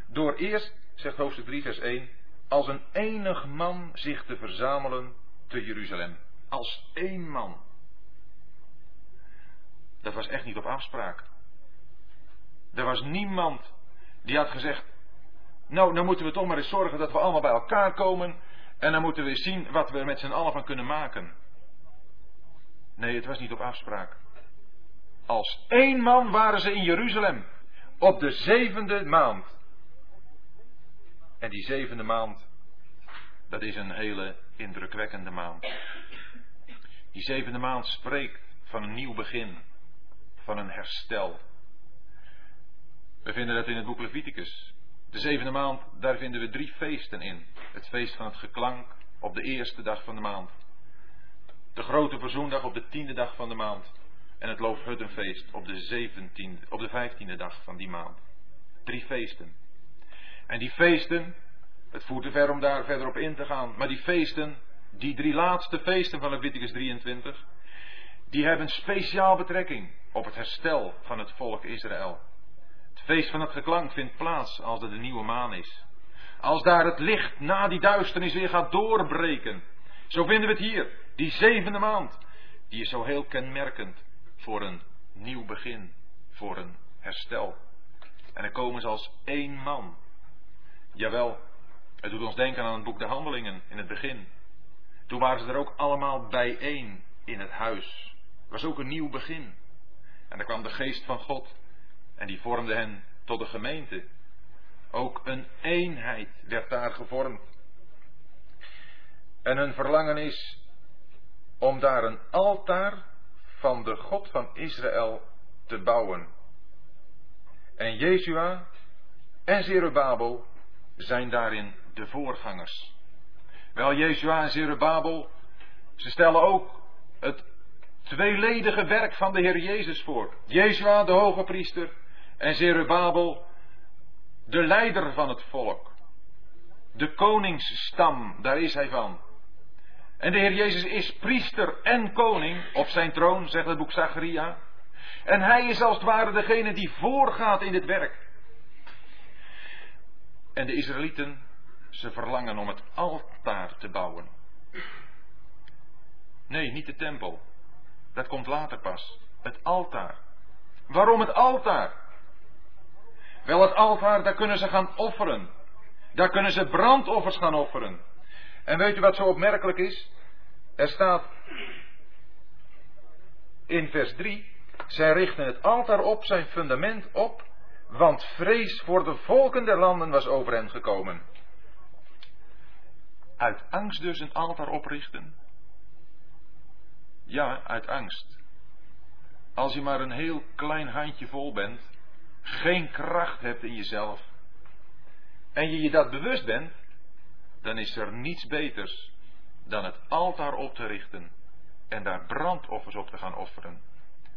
[SPEAKER 1] door eerst, zegt hoofdstuk 3, vers 1, als een enig man zich te verzamelen te Jeruzalem. Als één man. Dat was echt niet op afspraak. Er was niemand die had gezegd: Nou, dan moeten we toch maar eens zorgen dat we allemaal bij elkaar komen. En dan moeten we eens zien wat we er met z'n allen van kunnen maken. Nee, het was niet op afspraak. Als één man waren ze in Jeruzalem. Op de zevende maand. En die zevende maand, dat is een hele indrukwekkende maand. Die zevende maand spreekt van een nieuw begin van een herstel. We vinden dat in het boek Leviticus. De zevende maand, daar vinden we drie feesten in. Het feest van het geklank op de eerste dag van de maand. De grote verzoendag op de tiende dag van de maand. En het Loofhuttenfeest op de, zeventiende, op de vijftiende dag van die maand. Drie feesten. En die feesten, het voert te ver om daar verder op in te gaan, maar die feesten, die drie laatste feesten van Leviticus 23, die hebben speciaal betrekking op het herstel van het volk Israël. Het feest van het geklank vindt plaats als er de nieuwe maan is. Als daar het licht na die duisternis weer gaat doorbreken. Zo vinden we het hier, die zevende maand. Die is zo heel kenmerkend voor een nieuw begin, voor een herstel. En dan komen ze als één man. Jawel, het doet ons denken aan het boek De Handelingen in het begin. Toen waren ze er ook allemaal bijeen in het huis was ook een nieuw begin. En daar kwam de geest van God en die vormde hen tot de gemeente. Ook een eenheid werd daar gevormd. En hun verlangen is om daar een altaar van de God van Israël te bouwen. En Jezua en Zerubabel zijn daarin de voorgangers. Wel, Jezua en Zerubabel, ze stellen ook het tweeledige werk van de Heer Jezus voor. Jezua, de hoge priester, en Zerubabel, de leider van het volk. De koningsstam, daar is hij van. En de Heer Jezus is priester en koning op zijn troon, zegt het boek Zacharia. En hij is als het ware degene die voorgaat in dit werk. En de Israëlieten, ze verlangen om het altaar te bouwen. Nee, niet de tempel. Dat komt later pas. Het altaar. Waarom het altaar? Wel, het altaar, daar kunnen ze gaan offeren. Daar kunnen ze brandoffers gaan offeren. En weet u wat zo opmerkelijk is? Er staat in vers 3: Zij richten het altaar op, zijn fundament op, want vrees voor de volken der landen was over hen gekomen. Uit angst dus een altaar oprichten. Ja, uit angst. Als je maar een heel klein handje vol bent, geen kracht hebt in jezelf, en je je dat bewust bent, dan is er niets beters dan het altaar op te richten en daar brandoffers op te gaan offeren.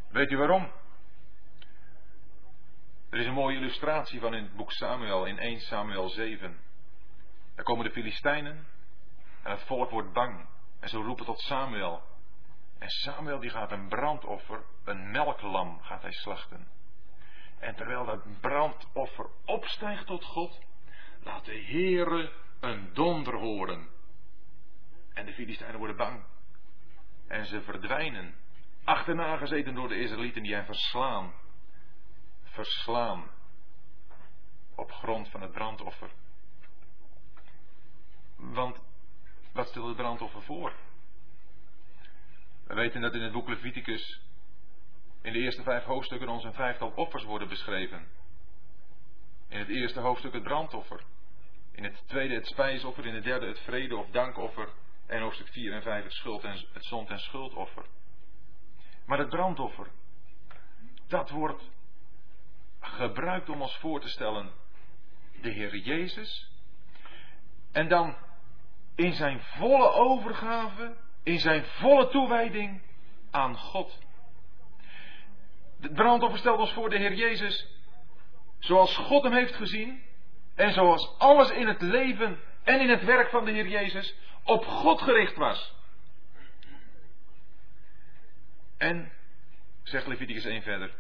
[SPEAKER 1] Weet u waarom? Er is een mooie illustratie van in het boek Samuel, in 1 Samuel 7. Daar komen de Filistijnen en het volk wordt bang. En ze roepen tot Samuel. En Samuel die gaat een brandoffer, een melklam gaat hij slachten. En terwijl dat brandoffer opstijgt tot God, laat de Heere een donder horen. En de Filistijnen worden bang. En ze verdwijnen. Achterna gezeten door de Israëlieten die hen verslaan. Verslaan. Op grond van het brandoffer. Want wat stelt het brandoffer voor? We weten dat in het boek Leviticus in de eerste vijf hoofdstukken ons een vijftal offers worden beschreven. In het eerste hoofdstuk het brandoffer. In het tweede het spijsoffer. In het derde het vrede- of dankoffer. En hoofdstuk 4 en 5 het, schuld en, het zond- en schuldoffer. Maar het brandoffer, dat wordt gebruikt om ons voor te stellen de Heer Jezus. En dan in zijn volle overgave, in zijn volle toewijding aan God. Het brandoffer stelt ons voor de Heer Jezus zoals God hem heeft gezien en zoals alles in het leven en in het werk van de Heer Jezus op God gericht was. En, zegt Leviticus 1 verder,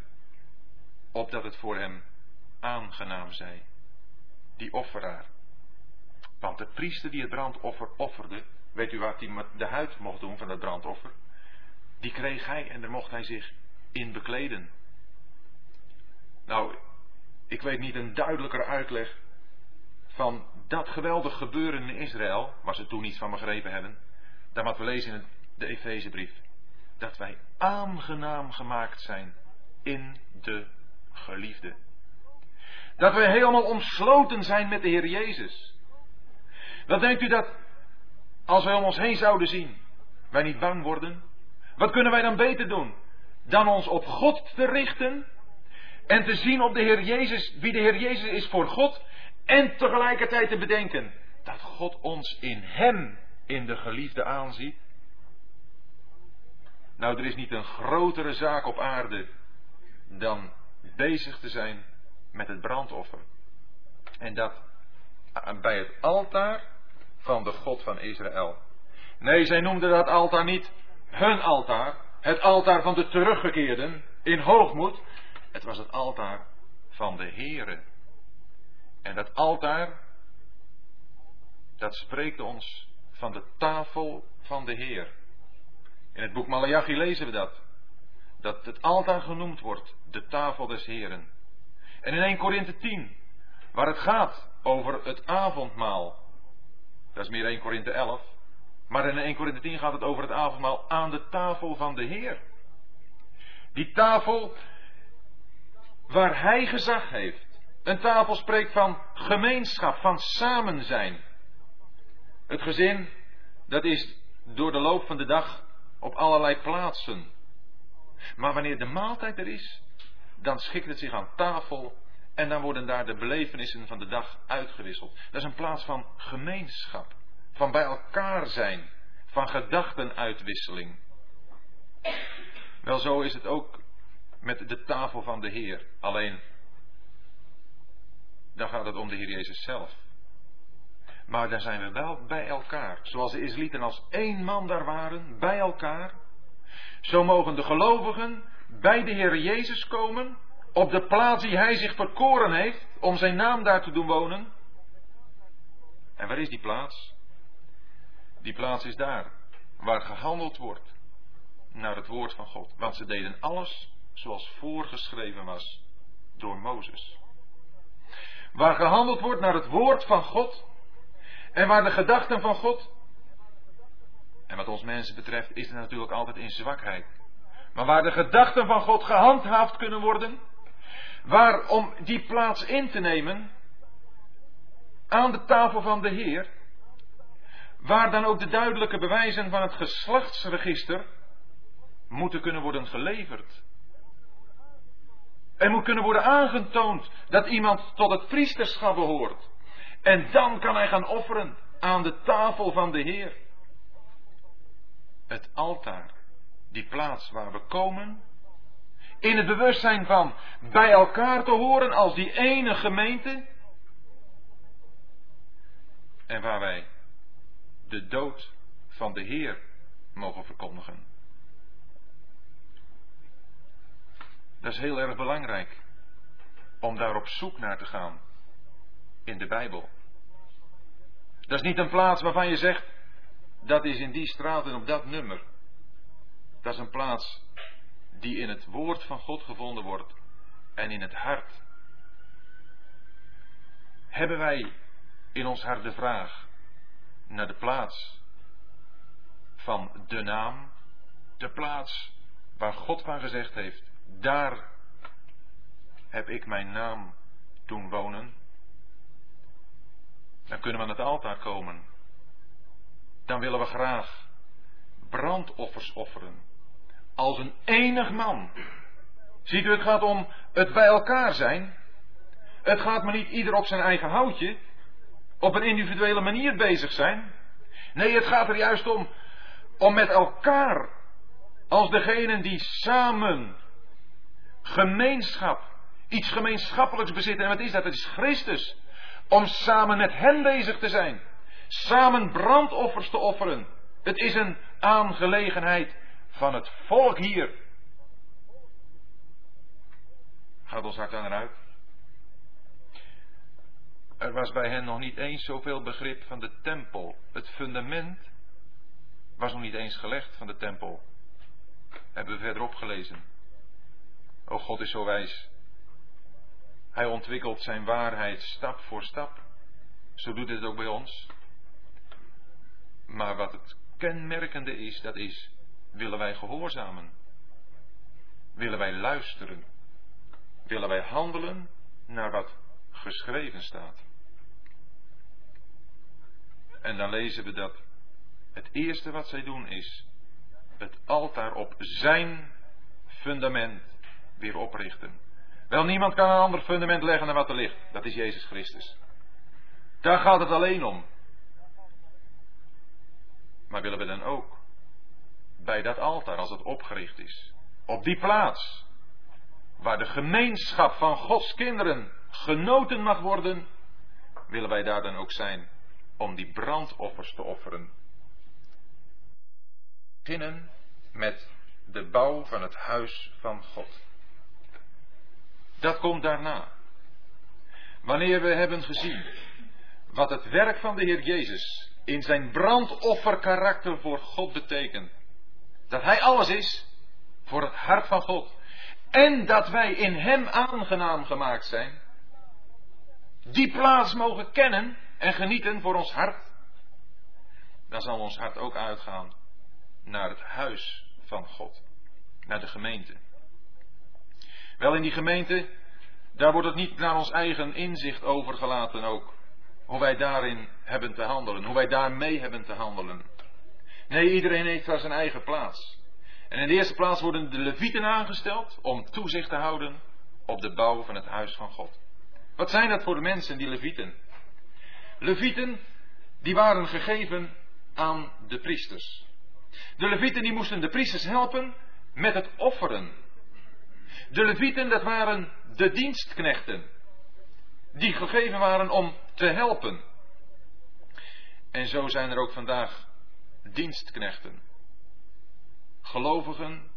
[SPEAKER 1] opdat het voor hem aangenaam zij, die offeraar. De priester die het brandoffer offerde, weet u wat hij met de huid mocht doen van het brandoffer? Die kreeg hij en daar mocht hij zich in bekleden. Nou, ik weet niet een duidelijker uitleg van dat geweldig gebeuren in Israël, waar ze toen iets van begrepen hebben, dan wat we lezen in de Efezebrief. Dat wij aangenaam gemaakt zijn in de geliefde. Dat wij helemaal omsloten zijn met de Heer Jezus. Wat denkt u dat als wij om ons heen zouden zien, wij niet bang worden? Wat kunnen wij dan beter doen dan ons op God te richten en te zien op de Heer Jezus, wie de Heer Jezus is voor God en tegelijkertijd te bedenken dat God ons in Hem, in de geliefde aanziet. Nou, er is niet een grotere zaak op aarde dan bezig te zijn met het brandoffer. En dat bij het altaar van de God van Israël. Nee, zij noemden dat altaar niet hun altaar, het altaar van de teruggekeerden in hoogmoed. Het was het altaar van de Here. En dat altaar, dat spreekt ons van de tafel van de Heer. In het boek Malachi lezen we dat. Dat het altaar genoemd wordt, de tafel des Heren. En in 1 Korinthe 10, waar het gaat over het avondmaal. Dat is meer 1 Korinthe 11. Maar in 1 Korinthe 10 gaat het over het avondmaal aan de tafel van de Heer. Die tafel waar Hij gezag heeft. Een tafel spreekt van gemeenschap, van samen zijn. Het gezin, dat is door de loop van de dag op allerlei plaatsen. Maar wanneer de maaltijd er is, dan schikt het zich aan tafel en dan worden daar de belevenissen van de dag uitgewisseld. Dat is een plaats van gemeenschap, van bij elkaar zijn, van gedachtenuitwisseling. Wel zo is het ook met de tafel van de Heer. Alleen, dan gaat het om de Heer Jezus zelf. Maar daar zijn we wel bij elkaar. Zoals de Israëlieten als één man daar waren, bij elkaar. Zo mogen de gelovigen bij de Heer Jezus komen. Op de plaats die Hij zich verkoren heeft. Om zijn naam daar te doen wonen. En waar is die plaats? Die plaats is daar. Waar gehandeld wordt. Naar het woord van God. Want ze deden alles zoals voorgeschreven was door Mozes. Waar gehandeld wordt naar het woord van God en waar de gedachten van God, en wat ons mensen betreft is het natuurlijk altijd in zwakheid, maar waar de gedachten van God gehandhaafd kunnen worden, waar om die plaats in te nemen, aan de tafel van de Heer, waar dan ook de duidelijke bewijzen van het geslachtsregister moeten kunnen worden geleverd. Er moet kunnen worden aangetoond dat iemand tot het priesterschap behoort. En dan kan hij gaan offeren aan de tafel van de Heer. Het altaar die plaats waar we komen, in het bewustzijn van bij elkaar te horen als die ene gemeente, en waar wij de dood van de Heer mogen verkondigen. Dat is heel erg belangrijk om daar op zoek naar te gaan in de Bijbel. Dat is niet een plaats waarvan je zegt, dat is in die straat en op dat nummer. Dat is een plaats die in het woord van God gevonden wordt en in het hart. Hebben wij in ons hart de vraag naar de plaats van de naam, de plaats waar God van gezegd heeft, daar heb ik mijn naam doen wonen. Dan kunnen we aan het altaar komen. Dan willen we graag brandoffers offeren. Als een enig man. Ziet u, het gaat om het bij elkaar zijn. Het gaat maar niet ieder op zijn eigen houtje. Op een individuele manier bezig zijn. Nee, het gaat er juist om. Om met elkaar. Als degenen die samen gemeenschap, iets gemeenschappelijks bezitten. En wat is dat? Het is Christus. Om samen met Hem bezig te zijn. Samen brandoffers te offeren. Het is een aangelegenheid van het volk hier. Gaat ons hart aan eruit. Er was bij hen nog niet eens zoveel begrip van de tempel. Het fundament was nog niet eens gelegd van de tempel. Hebben we verderop gelezen. O God is zo wijs. Hij ontwikkelt zijn waarheid stap voor stap. Zo doet het ook bij ons. Maar wat het kenmerkende is, dat is, willen wij gehoorzamen? Willen wij luisteren? Willen wij handelen naar wat geschreven staat? En dan lezen we dat het eerste wat zij doen is het altaar op zijn fundament weer oprichten. Wel, niemand kan een ander fundament leggen dan wat er ligt. Dat is Jezus Christus. Daar gaat het alleen om. Maar willen we dan ook bij dat altaar, als het opgericht is, op die plaats, waar de gemeenschap van Gods kinderen genoten mag worden, willen wij daar dan ook zijn om die brandoffers te offeren. Beginnen met de bouw van het huis van God. Dat komt daarna. Wanneer we hebben gezien wat het werk van de Heer Jezus in zijn brandofferkarakter voor God betekent. Dat Hij alles is voor het hart van God. En dat wij in Hem aangenaam gemaakt zijn. Die plaats mogen kennen en genieten voor ons hart. Dan zal ons hart ook uitgaan naar het huis van God. Naar de gemeente. Wel in die gemeente, daar wordt het niet naar ons eigen inzicht overgelaten ook. Hoe wij daarin hebben te handelen, hoe wij daarmee hebben te handelen. Nee, iedereen heeft daar zijn eigen plaats. En in de eerste plaats worden de levieten aangesteld om toezicht te houden op de bouw van het huis van God. Wat zijn dat voor de mensen, die levieten? Levieten, die waren gegeven aan de priesters. De levieten die moesten de priesters helpen met het offeren de levieten, dat waren de dienstknechten. Die gegeven waren om te helpen. En zo zijn er ook vandaag dienstknechten. Gelovigen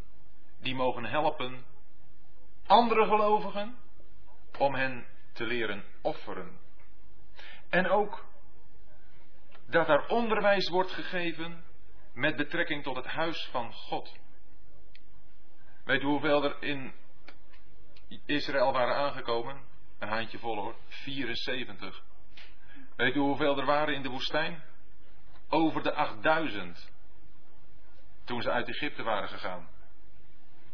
[SPEAKER 1] die mogen helpen andere gelovigen om hen te leren offeren. En ook dat er onderwijs wordt gegeven met betrekking tot het huis van God. Weet u hoeveel er in Israël waren aangekomen. Een handje vol hoor. 74. Weet u hoeveel er waren in de woestijn? Over de 8000. Toen ze uit Egypte waren gegaan.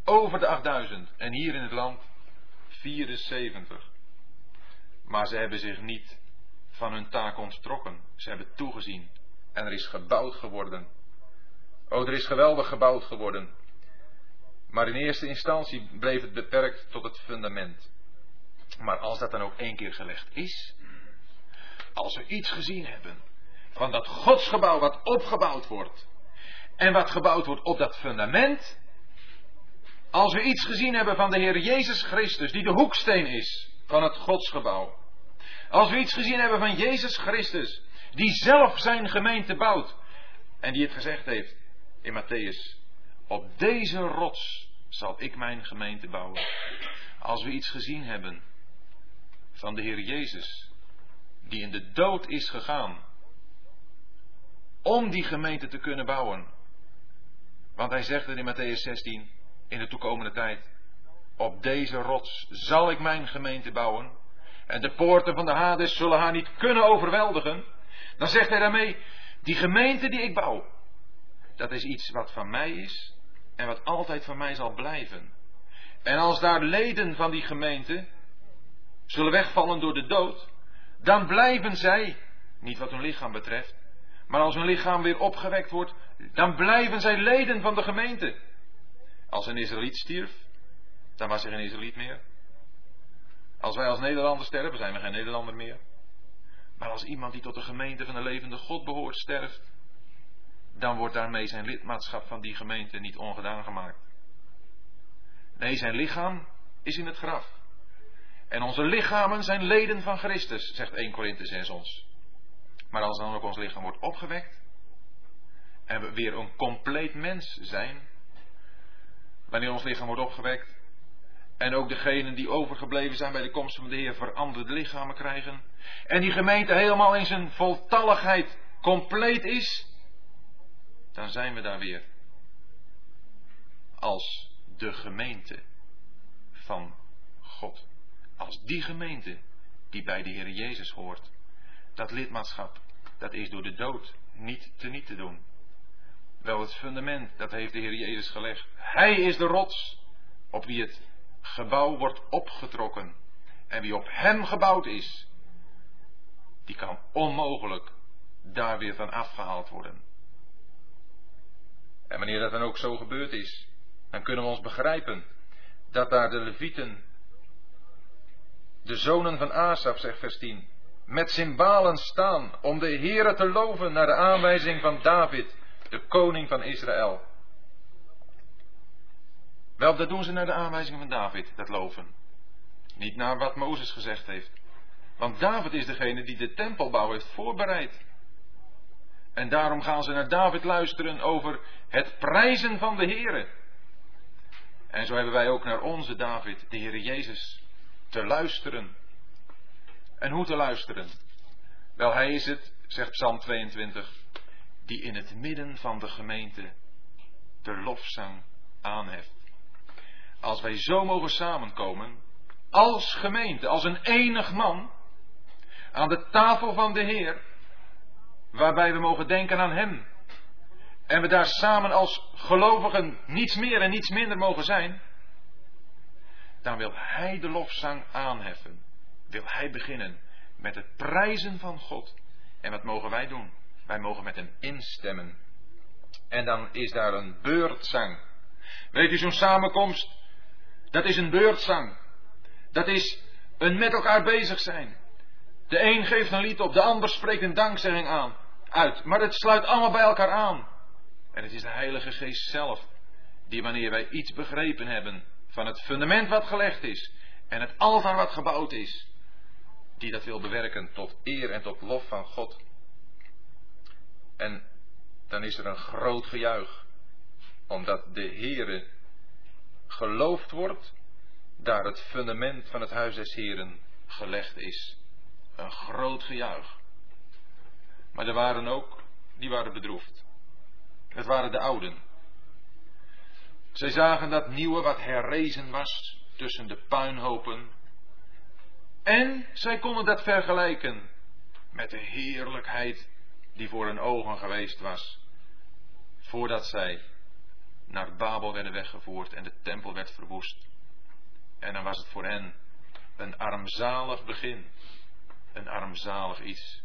[SPEAKER 1] Over de 8000. En hier in het land 74. Maar ze hebben zich niet van hun taak onttrokken. Ze hebben toegezien. En er is gebouwd geworden. Oh, er is geweldig gebouwd geworden. Maar in eerste instantie bleef het beperkt tot het fundament. Maar als dat dan ook één keer gelegd is, als we iets gezien hebben van dat godsgebouw wat opgebouwd wordt, en wat gebouwd wordt op dat fundament, Als we iets gezien hebben van de Heer Jezus Christus, die de hoeksteen is van het godsgebouw. Als we iets gezien hebben van Jezus Christus, die zelf zijn gemeente bouwt. En die het gezegd heeft in Matthäus. Op deze rots zal ik mijn gemeente bouwen. Als we iets gezien hebben van de Heer Jezus, die in de dood is gegaan. Om die gemeente te kunnen bouwen. Want hij zegt het in Matthäus 16, in de toekomende tijd. Op deze rots zal ik mijn gemeente bouwen. En de poorten van de Hades zullen haar niet kunnen overweldigen. Dan zegt hij daarmee, die gemeente die ik bouw, dat is iets wat van mij is en wat altijd van mij zal blijven. En als daar leden van die gemeente zullen wegvallen door de dood, dan blijven zij, niet wat hun lichaam betreft, maar als hun lichaam weer opgewekt wordt, dan blijven zij leden van de gemeente. Als een Israëliet stierf, dan was er geen Israëliet meer. Als wij als Nederlanders sterven, zijn we geen Nederlander meer. Maar als iemand die tot de gemeente van de levende God behoort sterft, dan wordt daarmee zijn lidmaatschap van die gemeente niet ongedaan gemaakt. Nee, zijn lichaam is in het graf. En onze lichamen zijn leden van Christus, zegt 1 Korinthe 6 ons. Maar als dan ook ons lichaam wordt opgewekt en we weer een compleet mens zijn, wanneer ons lichaam wordt opgewekt en ook degenen die overgebleven zijn bij de komst van de Heer veranderde lichamen krijgen en die gemeente helemaal in zijn voltalligheid compleet is, dan zijn we daar weer als de gemeente van God. Als die gemeente die bij de Heer Jezus hoort. Dat lidmaatschap, dat is door de dood niet te niet te doen. Wel het fundament, dat heeft de Heer Jezus gelegd. Hij is de rots op wie het gebouw wordt opgetrokken. En wie op hem gebouwd is, die kan onmogelijk daar weer van afgehaald worden. En wanneer dat dan ook zo gebeurd is, dan kunnen we ons begrijpen dat daar de levieten, de zonen van Asaf, zegt vers 10, met cymbalen staan om de Heere te loven naar de aanwijzing van David, de koning van Israël. Wel, dat doen ze naar de aanwijzing van David, dat loven. Niet naar wat Mozes gezegd heeft. Want David is degene die de tempelbouw heeft voorbereid. En daarom gaan ze naar David luisteren over het prijzen van de Heere. En zo hebben wij ook naar onze David, de Heere Jezus, te luisteren. En hoe te luisteren? Wel, hij is het, zegt Psalm 22, die in het midden van de gemeente de lofzang aanheft. Als wij zo mogen samenkomen, als gemeente, als een enig man, aan de tafel van de Heer, waarbij we mogen denken aan Hem. En we daar samen als gelovigen niets meer en niets minder mogen zijn, dan wil Hij de lofzang aanheffen. Wil Hij beginnen met het prijzen van God. En wat mogen wij doen? Wij mogen met Hem instemmen. En dan is daar een beurtzang. Weet u, zo'n samenkomst, dat is een beurtzang. Dat is een met elkaar bezig zijn. De een geeft een lied op, de ander spreekt een dankzegging aan uit. Maar het sluit allemaal bij elkaar aan. En het is de Heilige Geest zelf die wanneer wij iets begrepen hebben van het fundament wat gelegd is en het altaar wat gebouwd is, die dat wil bewerken tot eer en tot lof van God. En dan is er een groot gejuich, omdat de Heere geloofd wordt, daar het fundament van het huis des Heren gelegd is. Een groot gejuich. Maar er waren ook, die waren bedroefd. Het waren de ouden. Zij zagen dat nieuwe wat herrezen was tussen de puinhopen. En zij konden dat vergelijken met de heerlijkheid die voor hun ogen geweest was. Voordat zij naar Babel werden weggevoerd en de tempel werd verwoest. En dan was het voor hen een armzalig begin. Een armzalig iets.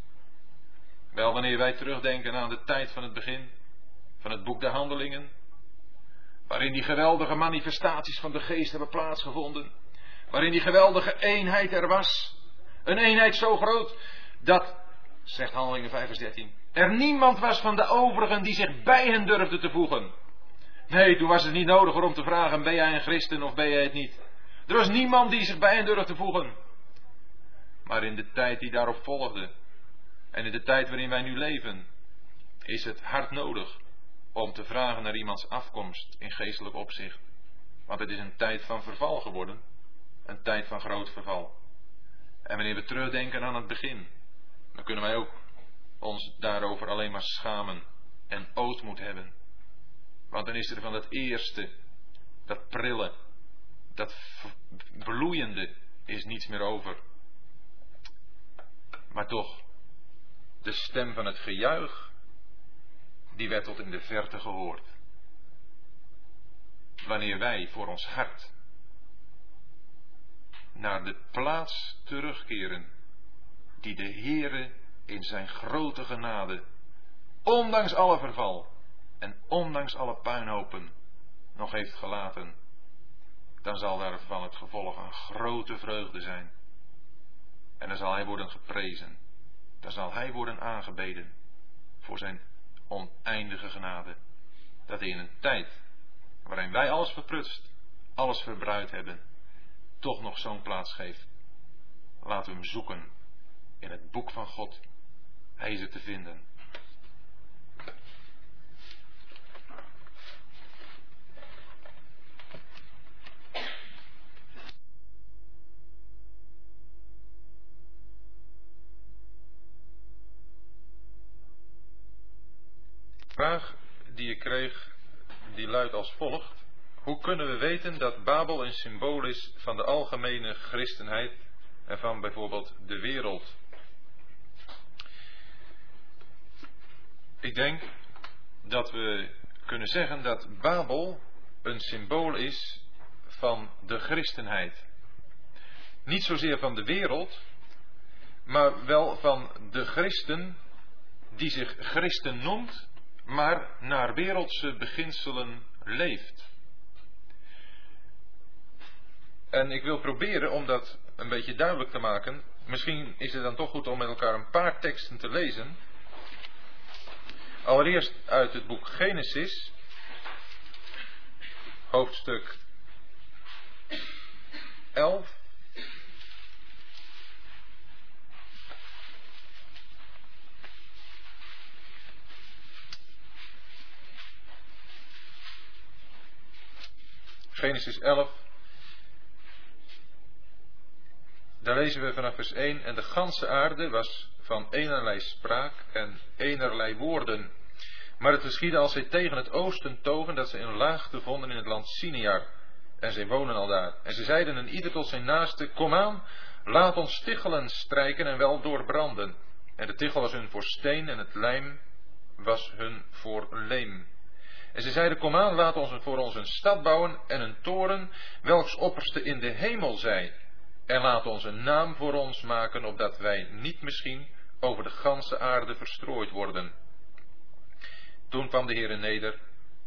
[SPEAKER 1] Wel, wanneer wij terugdenken aan de tijd van het begin van het boek der Handelingen, waarin die geweldige manifestaties van de geest hebben plaatsgevonden, waarin die geweldige eenheid er was, een eenheid zo groot dat, zegt Handelingen 5 vers 13, er niemand was van de overigen die zich bij hen durfde te voegen. Nee, toen was het niet nodig om te vragen: ben jij een christen of ben jij het niet? Er was niemand die zich bij hen durfde voegen. Maar in de tijd die daarop volgde, en in de tijd waarin wij nu leven, is het hard nodig om te vragen naar iemands afkomst in geestelijk opzicht. Want het is een tijd van verval geworden, een tijd van groot verval. En wanneer we terugdenken aan het begin, dan kunnen wij ook ons daarover alleen maar schamen en ootmoed hebben. Want dan is er van het eerste, dat prille, dat bloeiende, is niets meer over. Maar toch, de stem van het gejuich, die werd tot in de verte gehoord. Wanneer wij voor ons hart naar de plaats terugkeren die de Heere in zijn grote genade, ondanks alle verval en ondanks alle puinhopen, nog heeft gelaten, dan zal daarvan het gevolg een grote vreugde zijn. En dan zal hij worden geprezen, dan zal hij worden aangebeden voor zijn oneindige genade, dat hij in een tijd waarin wij alles verprutst, alles verbruikt hebben, toch nog zo'n plaats geeft. Laten we hem zoeken in het boek van God. Hij is te vinden. vraag die ik kreeg, die luidt als volgt. Hoe kunnen we weten dat Babel een symbool is van de algemene christenheid en van bijvoorbeeld de wereld? Ik denk dat we kunnen zeggen dat Babel een symbool is van de christenheid. Niet zozeer van de wereld, maar wel van de christen die zich christen noemt, maar naar wereldse beginselen leeft. En ik wil proberen om dat een beetje duidelijk te maken. Misschien is het dan toch goed om met elkaar een paar teksten te lezen. Allereerst uit het boek Genesis, hoofdstuk 11. Genesis 11. Daar lezen we vanaf vers 1. En de ganse aarde was van enerlei spraak en enerlei woorden. Maar het geschiedde als zij tegen het oosten togen, dat ze een laagte vonden in het land Sinear. En zij wonen al daar. En ze zeiden een ieder tot zijn naaste, kom aan, laat ons tichelen strijken en wel doorbranden. En de tichel was hun voor steen en het lijm was hun voor leem. En ze zeiden, kom aan, laat ons voor ons een stad bouwen en een toren, welks opperste in de hemel zij. En laat ons een naam voor ons maken, opdat wij niet misschien over de ganse aarde verstrooid worden. Toen kwam de Heer neder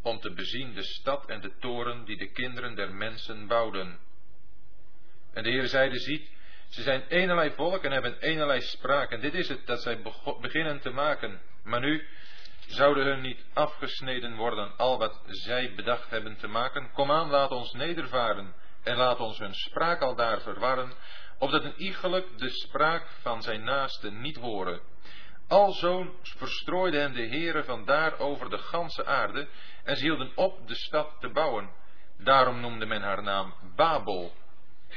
[SPEAKER 1] om te bezien de stad en de toren die de kinderen der mensen bouwden. En de Heer zeide, ziet, ze zijn eenerlei volk en hebben eenerlei spraak. En dit is het dat zij beginnen te maken. Maar nu zouden hun niet afgesneden worden al wat zij bedacht hebben te maken. Kom aan, laat ons nedervaren en laat ons hun spraak al daar verwarren, opdat een iegelijk de spraak van zijn naaste niet horen. Alzo verstrooide hen de heren vandaar over de ganse aarde en ze hielden op de stad te bouwen. Daarom noemde men haar naam Babel.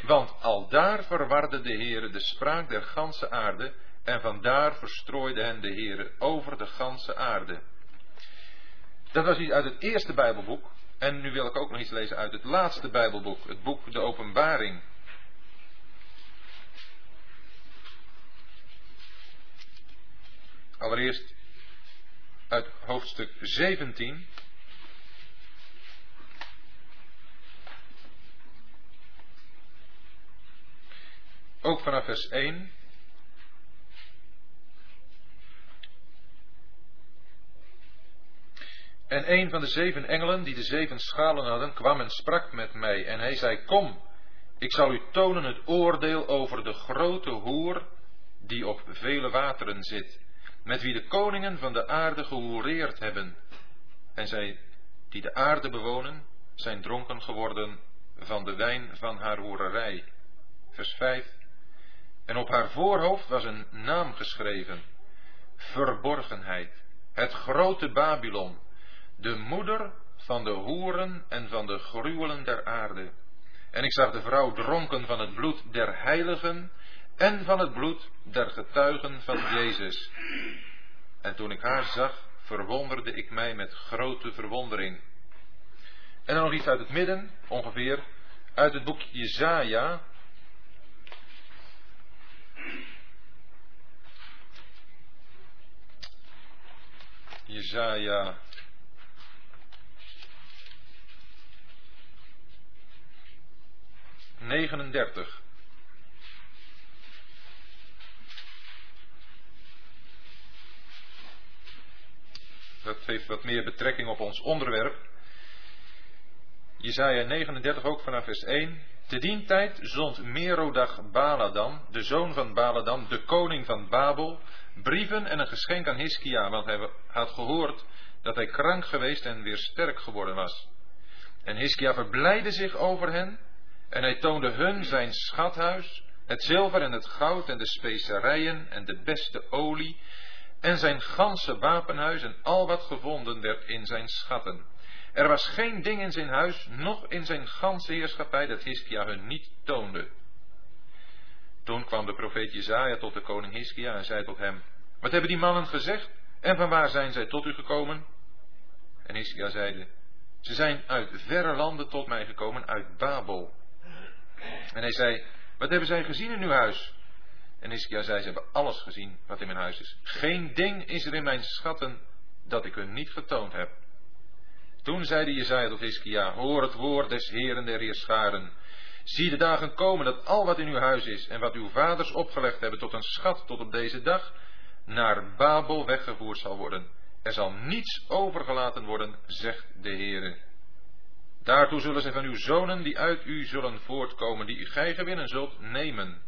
[SPEAKER 1] Want al daar verwarde de heren de spraak der ganse aarde en vandaar verstrooide hen de heren over de ganse aarde. Dat was iets uit het eerste Bijbelboek. En nu wil ik ook nog iets lezen uit het laatste Bijbelboek, het boek De Openbaring. Allereerst uit hoofdstuk 17. Ook vanaf vers 1. En een van de zeven engelen die de zeven schalen hadden, kwam en sprak met mij. En hij zei, kom, ik zal u tonen het oordeel over de grote hoer die op vele wateren zit, met wie de koningen van de aarde gehoereerd hebben. En zij die de aarde bewonen, zijn dronken geworden van de wijn van haar hoererij. Vers 5. En op haar voorhoofd was een naam geschreven: Verborgenheid, het grote Babylon, de moeder van de hoeren en van de gruwelen der aarde. En ik zag de vrouw dronken van het bloed der heiligen en van het bloed der getuigen van Jezus. En toen ik haar zag, verwonderde ik mij met grote verwondering. En dan nog iets uit het midden, ongeveer, uit het boek Jezaja. Jezaja 39. Dat heeft wat meer betrekking op ons onderwerp. Jezaja 39 ook vanaf vers 1. Te dien tijd zond Merodach Baladan, de zoon van Baladan, de koning van Babel, brieven en een geschenk aan Hiskia, want hij had gehoord dat hij krank geweest en weer sterk geworden was. En Hiskia verblijde zich over hen en hij toonde hun zijn schathuis, het zilver en het goud en de specerijen en de beste olie en zijn ganse wapenhuis en al wat gevonden werd in zijn schatten. Er was geen ding in zijn huis, noch in zijn ganse heerschappij dat Hiskia hun niet toonde. Toen kwam de profeet Jezaja tot de koning Hiskia en zei tot hem, wat hebben die mannen gezegd en van waar zijn zij tot u gekomen? En Hiskia zeide, ze zijn uit verre landen tot mij gekomen, uit Babel. En hij zei, wat hebben zij gezien in uw huis? En Hiskia zei, ze hebben alles gezien wat in mijn huis is. Geen ding is er in mijn schatten dat ik hun niet getoond heb. Toen zeide Jezaja tot Hiskia, hoor het woord des Heeren der Heerscharen. Zie de dagen komen dat al wat in uw huis is en wat uw vaders opgelegd hebben tot een schat tot op deze dag, naar Babel weggevoerd zal worden. Er zal niets overgelaten worden, zegt de Heere. Daartoe zullen zij van uw zonen die uit u zullen voortkomen, die u gij gewinnen zult, nemen.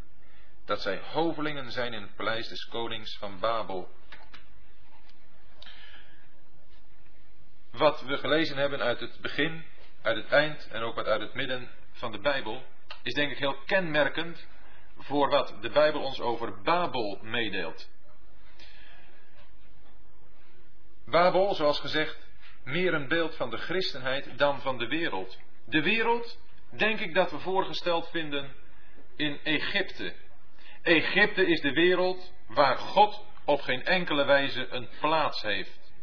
[SPEAKER 1] Dat zij hovelingen zijn in het paleis des konings van Babel. Wat we gelezen hebben uit het begin, uit het eind en ook wat uit het midden van de Bijbel, is denk ik heel kenmerkend voor wat de Bijbel ons over Babel meedeelt. Babel, zoals gezegd, meer een beeld van de christenheid dan van de wereld. De wereld, denk ik dat we voorgesteld vinden in Egypte. Egypte is de wereld waar God op geen enkele wijze een plaats heeft.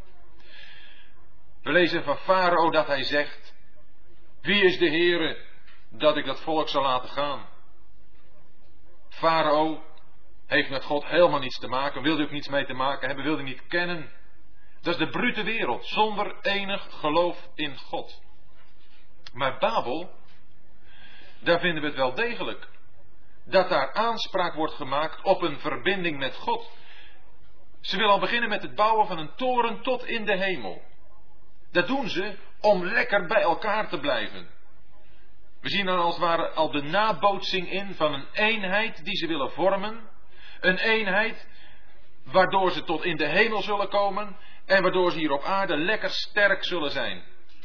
[SPEAKER 1] We lezen van Farao dat hij zegt: Wie is de Heere dat ik dat volk zal laten gaan? Farao heeft met God helemaal niets te maken, wilde ook niets mee te maken hebben, wilde niet kennen. Dat is de brute wereld, zonder enig geloof in God. Maar Babel, daar vinden we het wel degelijk. Dat daar aanspraak wordt gemaakt op een verbinding met God. Ze willen al beginnen met het bouwen van een toren tot in de hemel. Dat doen ze om lekker bij elkaar te blijven. We zien dan als het ware al de nabootsing in van een eenheid die ze willen vormen. Een eenheid waardoor ze tot in de hemel zullen komen en waardoor ze hier op aarde lekker sterk zullen zijn.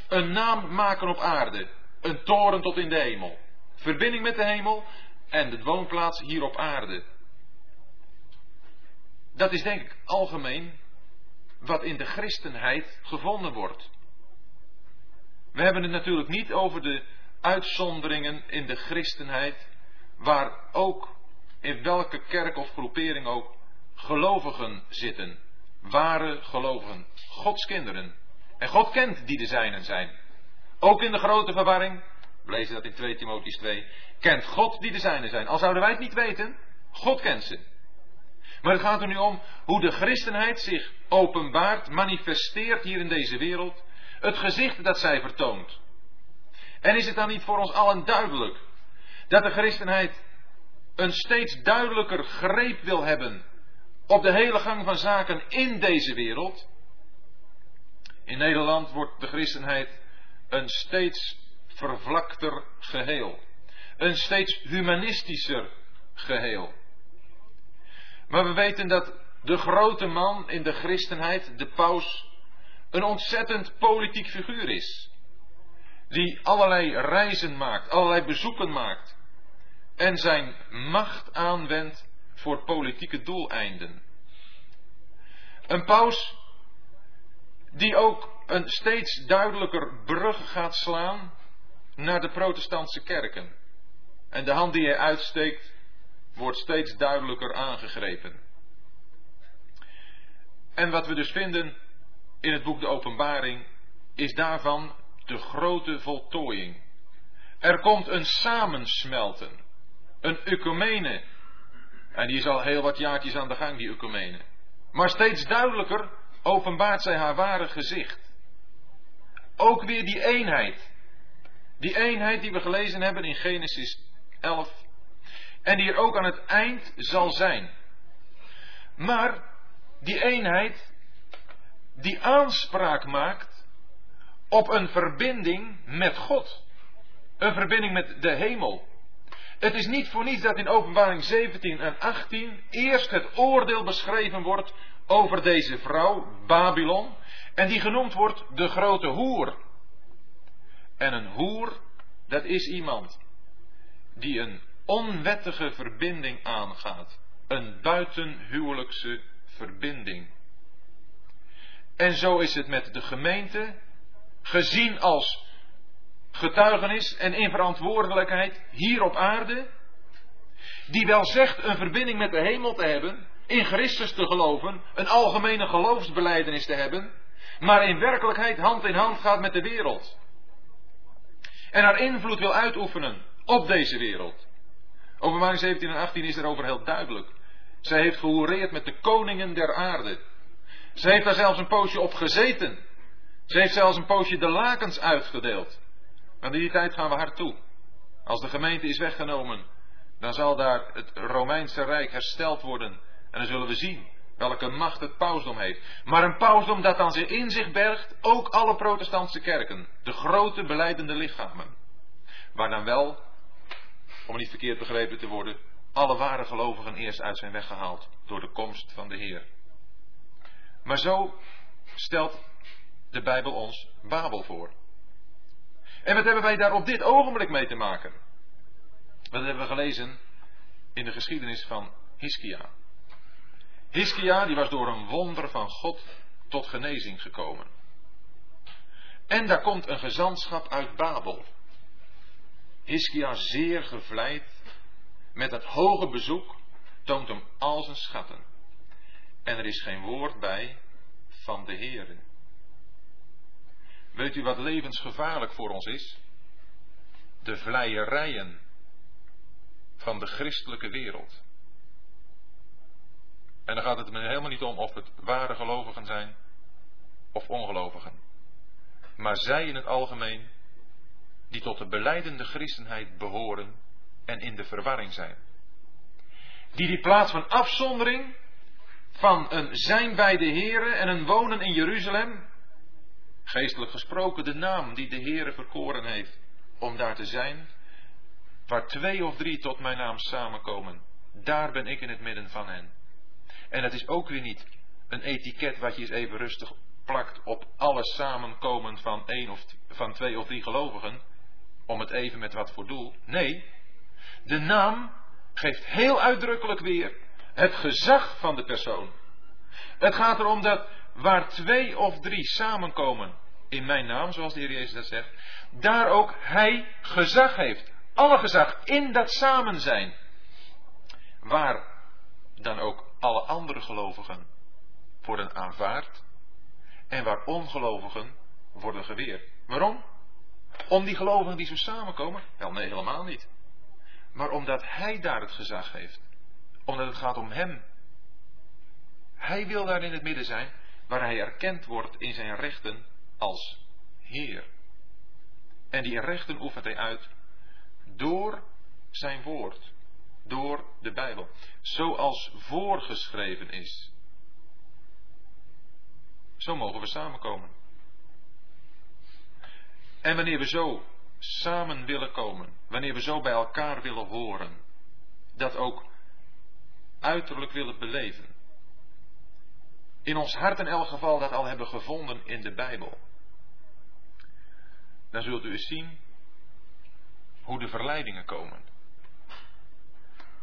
[SPEAKER 1] Een naam maken op aarde. Een toren tot in de hemel. Verbinding met de hemel en de woonplaats hier op aarde. Dat is denk ik algemeen wat in de christenheid gevonden wordt. We hebben het natuurlijk niet over de uitzonderingen in de christenheid, waar ook in welke kerk of groepering ook gelovigen zitten ware gelovigen, Gods kinderen. En God kent die de zijnen zijn. Ook in de grote verwarring, we lezen dat in 2 Timotheus 2, kent God die de zijnen zijn. Al zouden wij het niet weten, God kent ze. Maar het gaat er nu om hoe de christenheid zich openbaart, manifesteert hier in deze wereld, het gezicht dat zij vertoont. En is het dan niet voor ons allen duidelijk dat de christenheid een steeds duidelijker greep wil hebben op de hele gang van zaken in deze wereld. In Nederland wordt de christenheid een steeds vervlakter geheel. Een steeds humanistischer geheel. Maar we weten dat de grote man in de christenheid, de paus, een ontzettend politiek figuur is. die allerlei reizen maakt, allerlei bezoeken maakt en zijn macht aanwendt voor politieke doeleinden. Een paus die ook een steeds duidelijker brug gaat slaan naar de protestantse kerken. En de hand die hij uitsteekt wordt steeds duidelijker aangegrepen. En wat we dus vinden in het boek De Openbaring is daarvan de grote voltooiing. Er komt een samensmelten, een ecumene. En die is al heel wat jaartjes aan de gang, die ecumene. Maar steeds duidelijker openbaart zij haar ware gezicht. Ook weer die eenheid. Die eenheid die we gelezen hebben in Genesis 11. En die er ook aan het eind zal zijn. Maar die eenheid die aanspraak maakt op een verbinding met God. Een verbinding met de hemel. Het is niet voor niets dat in Openbaring 17 en 18 eerst het oordeel beschreven wordt over deze vrouw, Babylon, en die genoemd wordt de grote hoer. En een hoer, dat is iemand die een onwettige verbinding aangaat. Een buitenhuwelijkse verbinding. En zo is het met de gemeente, gezien als getuigenis en in verantwoordelijkheid hier op aarde, die wel zegt een verbinding met de hemel te hebben, in Christus te geloven, een algemene geloofsbeleidenis te hebben, maar in werkelijkheid hand in hand gaat met de wereld. En haar invloed wil uitoefenen op deze wereld. Openbaring 17 en 18 is daarover heel duidelijk. Zij heeft gehoereerd met de koningen der aarde. Ze heeft daar zelfs een poosje op gezeten. Ze heeft zelfs een poosje de lakens uitgedeeld. Maar in die tijd gaan we haar toe. Als de gemeente is weggenomen, dan zal daar het Romeinse Rijk hersteld worden. En dan zullen we zien welke macht het pausdom heeft. Maar een pausdom dat dan in zich bergt ook alle protestantse kerken. De grote beleidende lichamen. Waar dan wel, om niet verkeerd begrepen te worden, alle ware gelovigen eerst uit zijn weggehaald door de komst van de Heer. Maar zo stelt de Bijbel ons Babel voor. En wat hebben wij daar op dit ogenblik mee te maken? Wat hebben we gelezen in de geschiedenis van Hiskia. Hiskia die was door een wonder van God tot genezing gekomen. En daar komt een gezantschap uit Babel. Hiskia zeer gevleid met dat hoge bezoek toont hem al zijn schatten. En er is geen woord bij van de Heere. Weet u wat levensgevaarlijk voor ons is? De vleierijen van de christelijke wereld. En dan gaat het me helemaal niet om of het ware gelovigen zijn of ongelovigen. Maar zij in het algemeen die tot de beleidende christenheid behoren en in de verwarring zijn. Die die plaats van afzondering van een zijn bij de Here en een wonen in Jeruzalem, geestelijk gesproken de naam die de Here verkoren heeft om daar te zijn, waar twee of drie tot mijn naam samenkomen, daar ben ik in het midden van hen. En het is ook weer niet een etiket wat je eens even rustig plakt op alles samenkomen van één of van twee of drie gelovigen, om het even met wat voor doel. Nee, de naam geeft heel uitdrukkelijk weer het gezag van de persoon. Het gaat erom dat waar twee of drie samenkomen in mijn naam, zoals de Heer Jezus dat zegt, daar ook Hij gezag heeft. Alle gezag in dat samen zijn. Waar dan ook alle andere gelovigen worden aanvaard en waar ongelovigen worden geweerd. Waarom? Om die gelovigen die zo samenkomen? Wel, nee, helemaal niet. Maar omdat Hij daar het gezag heeft. Omdat het gaat om Hem. Hij wil daar in het midden zijn, waar Hij erkend wordt in zijn rechten als Heer. En die rechten oefent Hij uit door zijn woord, door de Bijbel, zoals voorgeschreven is. Zo mogen we samenkomen. En wanneer we zo samen willen komen, wanneer we zo bij elkaar willen horen, dat ook uiterlijk willen beleven, in ons hart in elk geval dat al hebben gevonden in de Bijbel, dan zult u eens zien hoe de verleidingen komen.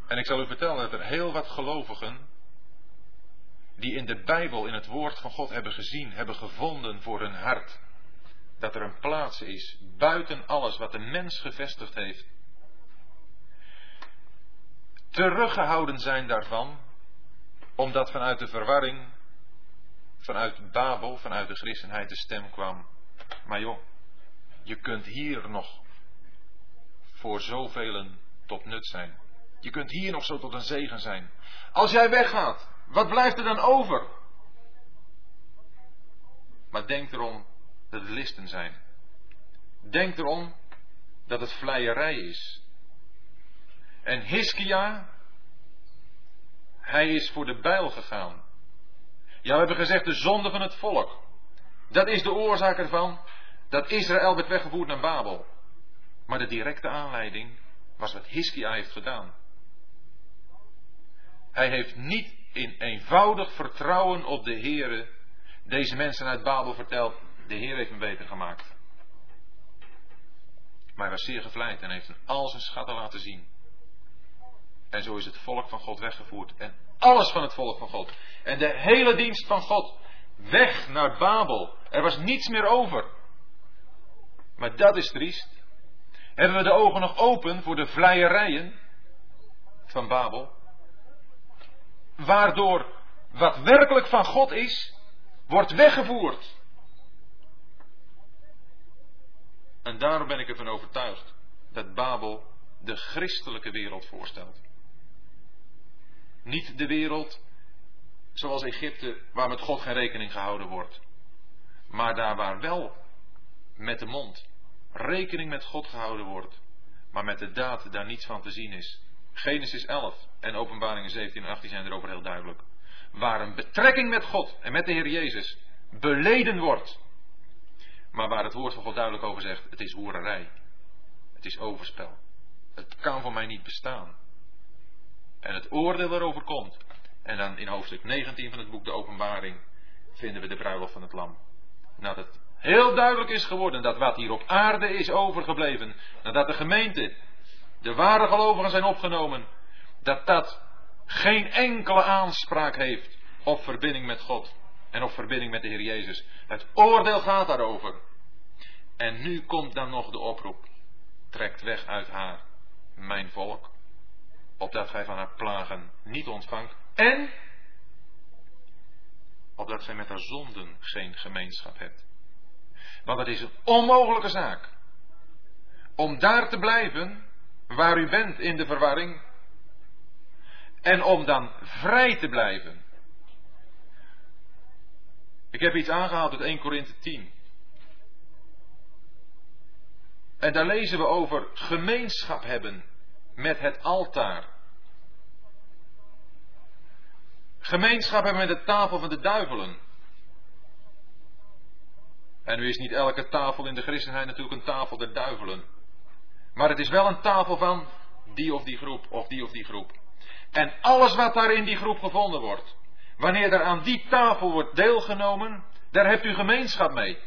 [SPEAKER 1] En ik zal u vertellen dat er heel wat gelovigen die in de Bijbel, in het woord van God hebben gezien, hebben gevonden voor hun hart, dat er een plaats is buiten alles wat de mens gevestigd heeft, teruggehouden zijn daarvan, omdat vanuit de verwarring, vanuit Babel, vanuit de christenheid de stem kwam. Maar joh, je kunt hier nog voor zoveel tot nut zijn. Je kunt hier nog zo tot een zegen zijn. Als jij weggaat, wat blijft er dan over? Maar denk erom dat het listen zijn. Denk erom dat het vleierij is. En Hiskia, hij is voor de bijl gegaan. Ja, we hebben gezegd de zonde van het volk. Dat is de oorzaak ervan dat Israël werd weggevoerd naar Babel. Maar de directe aanleiding was wat Hiskia heeft gedaan. Hij heeft niet in eenvoudig vertrouwen op de Heere deze mensen uit Babel verteld, de Heer heeft me beter gemaakt. Maar hij was zeer gevleid en heeft al zijn schatten laten zien. En zo is het volk van God weggevoerd. En alles van het volk van God. En de hele dienst van God. Weg naar Babel. Er was niets meer over. Maar dat is triest. Hebben we de ogen nog open voor de vleierijen van Babel? Waardoor wat werkelijk van God is, wordt weggevoerd. En daarom ben ik ervan overtuigd dat Babel de christelijke wereld voorstelt. Niet de wereld zoals Egypte, waar met God geen rekening gehouden wordt. Maar daar waar wel met de mond rekening met God gehouden wordt, maar met de daad daar niets van te zien is. Genesis 11 en Openbaringen 17 en 18 zijn erover heel duidelijk. Waar een betrekking met God en met de Heer Jezus beleden wordt. Maar waar het woord van God duidelijk over zegt, het is hoererij. Het is overspel. Het kan voor mij niet bestaan. En het oordeel erover komt. En dan in hoofdstuk 19 van het boek De Openbaring vinden we de bruiloft van het lam. Nadat heel duidelijk is geworden dat wat hier op aarde is overgebleven, nadat de gemeente, de ware gelovigen zijn opgenomen, dat dat geen enkele aanspraak heeft op verbinding met God en op verbinding met de Heer Jezus. Het oordeel gaat daarover. En nu komt dan nog de oproep. Trekt weg uit haar, mijn volk, opdat gij van haar plagen niet ontvangt. En opdat gij met haar zonden geen gemeenschap hebt. Want het is een onmogelijke zaak om daar te blijven waar u bent in de verwarring en om dan vrij te blijven. Ik heb iets aangehaald uit 1 Korinthe 10. En daar lezen we over gemeenschap hebben met het altaar. Gemeenschap hebben met de tafel van de duivelen. En nu is niet elke tafel in de christenheid natuurlijk een tafel der duivelen. Maar het is wel een tafel van die of die groep, of die of die groep. En alles wat daar in die groep gevonden wordt, wanneer er aan die tafel wordt deelgenomen, daar hebt u gemeenschap mee.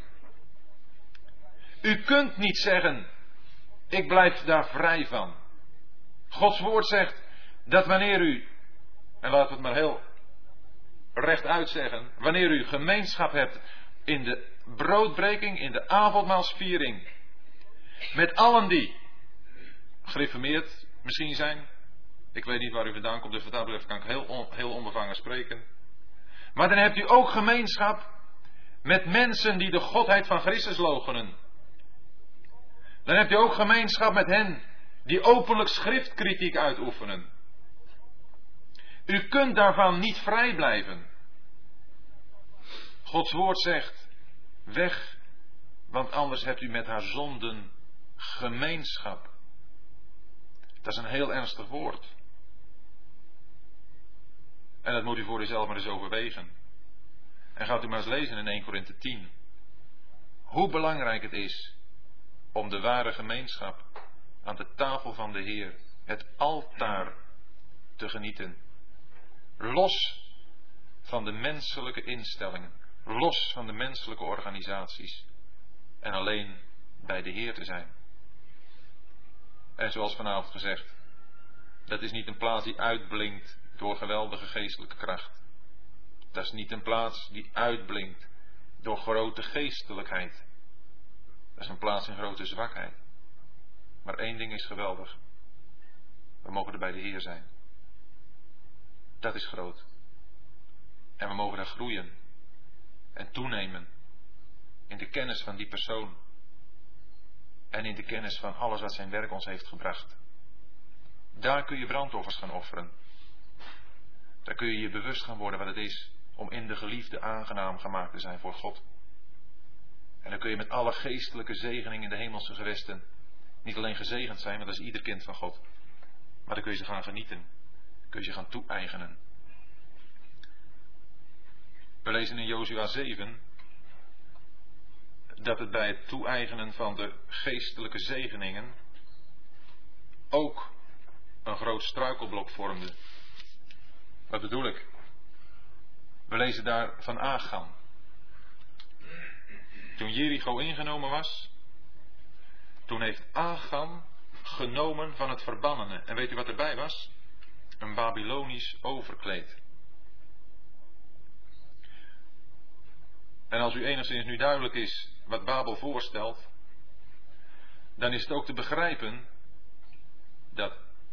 [SPEAKER 1] U kunt niet zeggen, ik blijf daar vrij van. Gods woord zegt dat wanneer u, en laten we het maar heel rechtuit zeggen, wanneer u gemeenschap hebt in de broodbreking, in de avondmaalsviering, met allen die gereformeerd misschien zijn, ik weet niet waar u vandaan komt, dus wat dat kan ik heel, heel onbevangen spreken. Maar dan hebt u ook gemeenschap met mensen die de godheid van Christus logenen. Dan hebt u ook gemeenschap met hen die openlijk schriftkritiek uitoefenen. U kunt daarvan niet vrij blijven. Gods woord zegt: weg, want anders hebt u met haar zonden gemeenschap. Dat is een heel ernstig woord. En dat moet u voor uzelf maar eens overwegen. En gaat u maar eens lezen in 1 Korinthe 10. Hoe belangrijk het is om de ware gemeenschap aan de tafel van de Heer, het altaar, te genieten. Los van de menselijke instellingen, los van de menselijke organisaties en alleen bij de Heer te zijn. En zoals vanavond gezegd, dat is niet een plaats die uitblinkt door geweldige geestelijke kracht. Dat is niet een plaats die uitblinkt door grote geestelijkheid. Dat is een plaats in grote zwakheid. Maar één ding is geweldig. We mogen er bij de Heer zijn. Dat is groot. En we mogen daar groeien en toenemen in de kennis van die persoon en in de kennis van alles wat zijn werk ons heeft gebracht. Daar kun je brandoffers gaan offeren. Daar kun je je bewust gaan worden wat het is om in de geliefde aangenaam gemaakt te zijn voor God. En dan kun je met alle geestelijke zegeningen in de hemelse gewesten niet alleen gezegend zijn, want dat is ieder kind van God. Maar dan kun je ze gaan genieten. Kun je ze gaan toe-eigenen. We lezen in Jozua 7 dat het bij het toe-eigenen van de geestelijke zegeningen ook een groot struikelblok vormde. Wat bedoel ik? We lezen daar van Agam. Toen Jericho ingenomen was, toen heeft Agam genomen van het verbannene. En weet u wat erbij was? Een Babylonisch overkleed. En als u enigszins nu duidelijk is wat Babel voorstelt, dan is het ook te begrijpen dat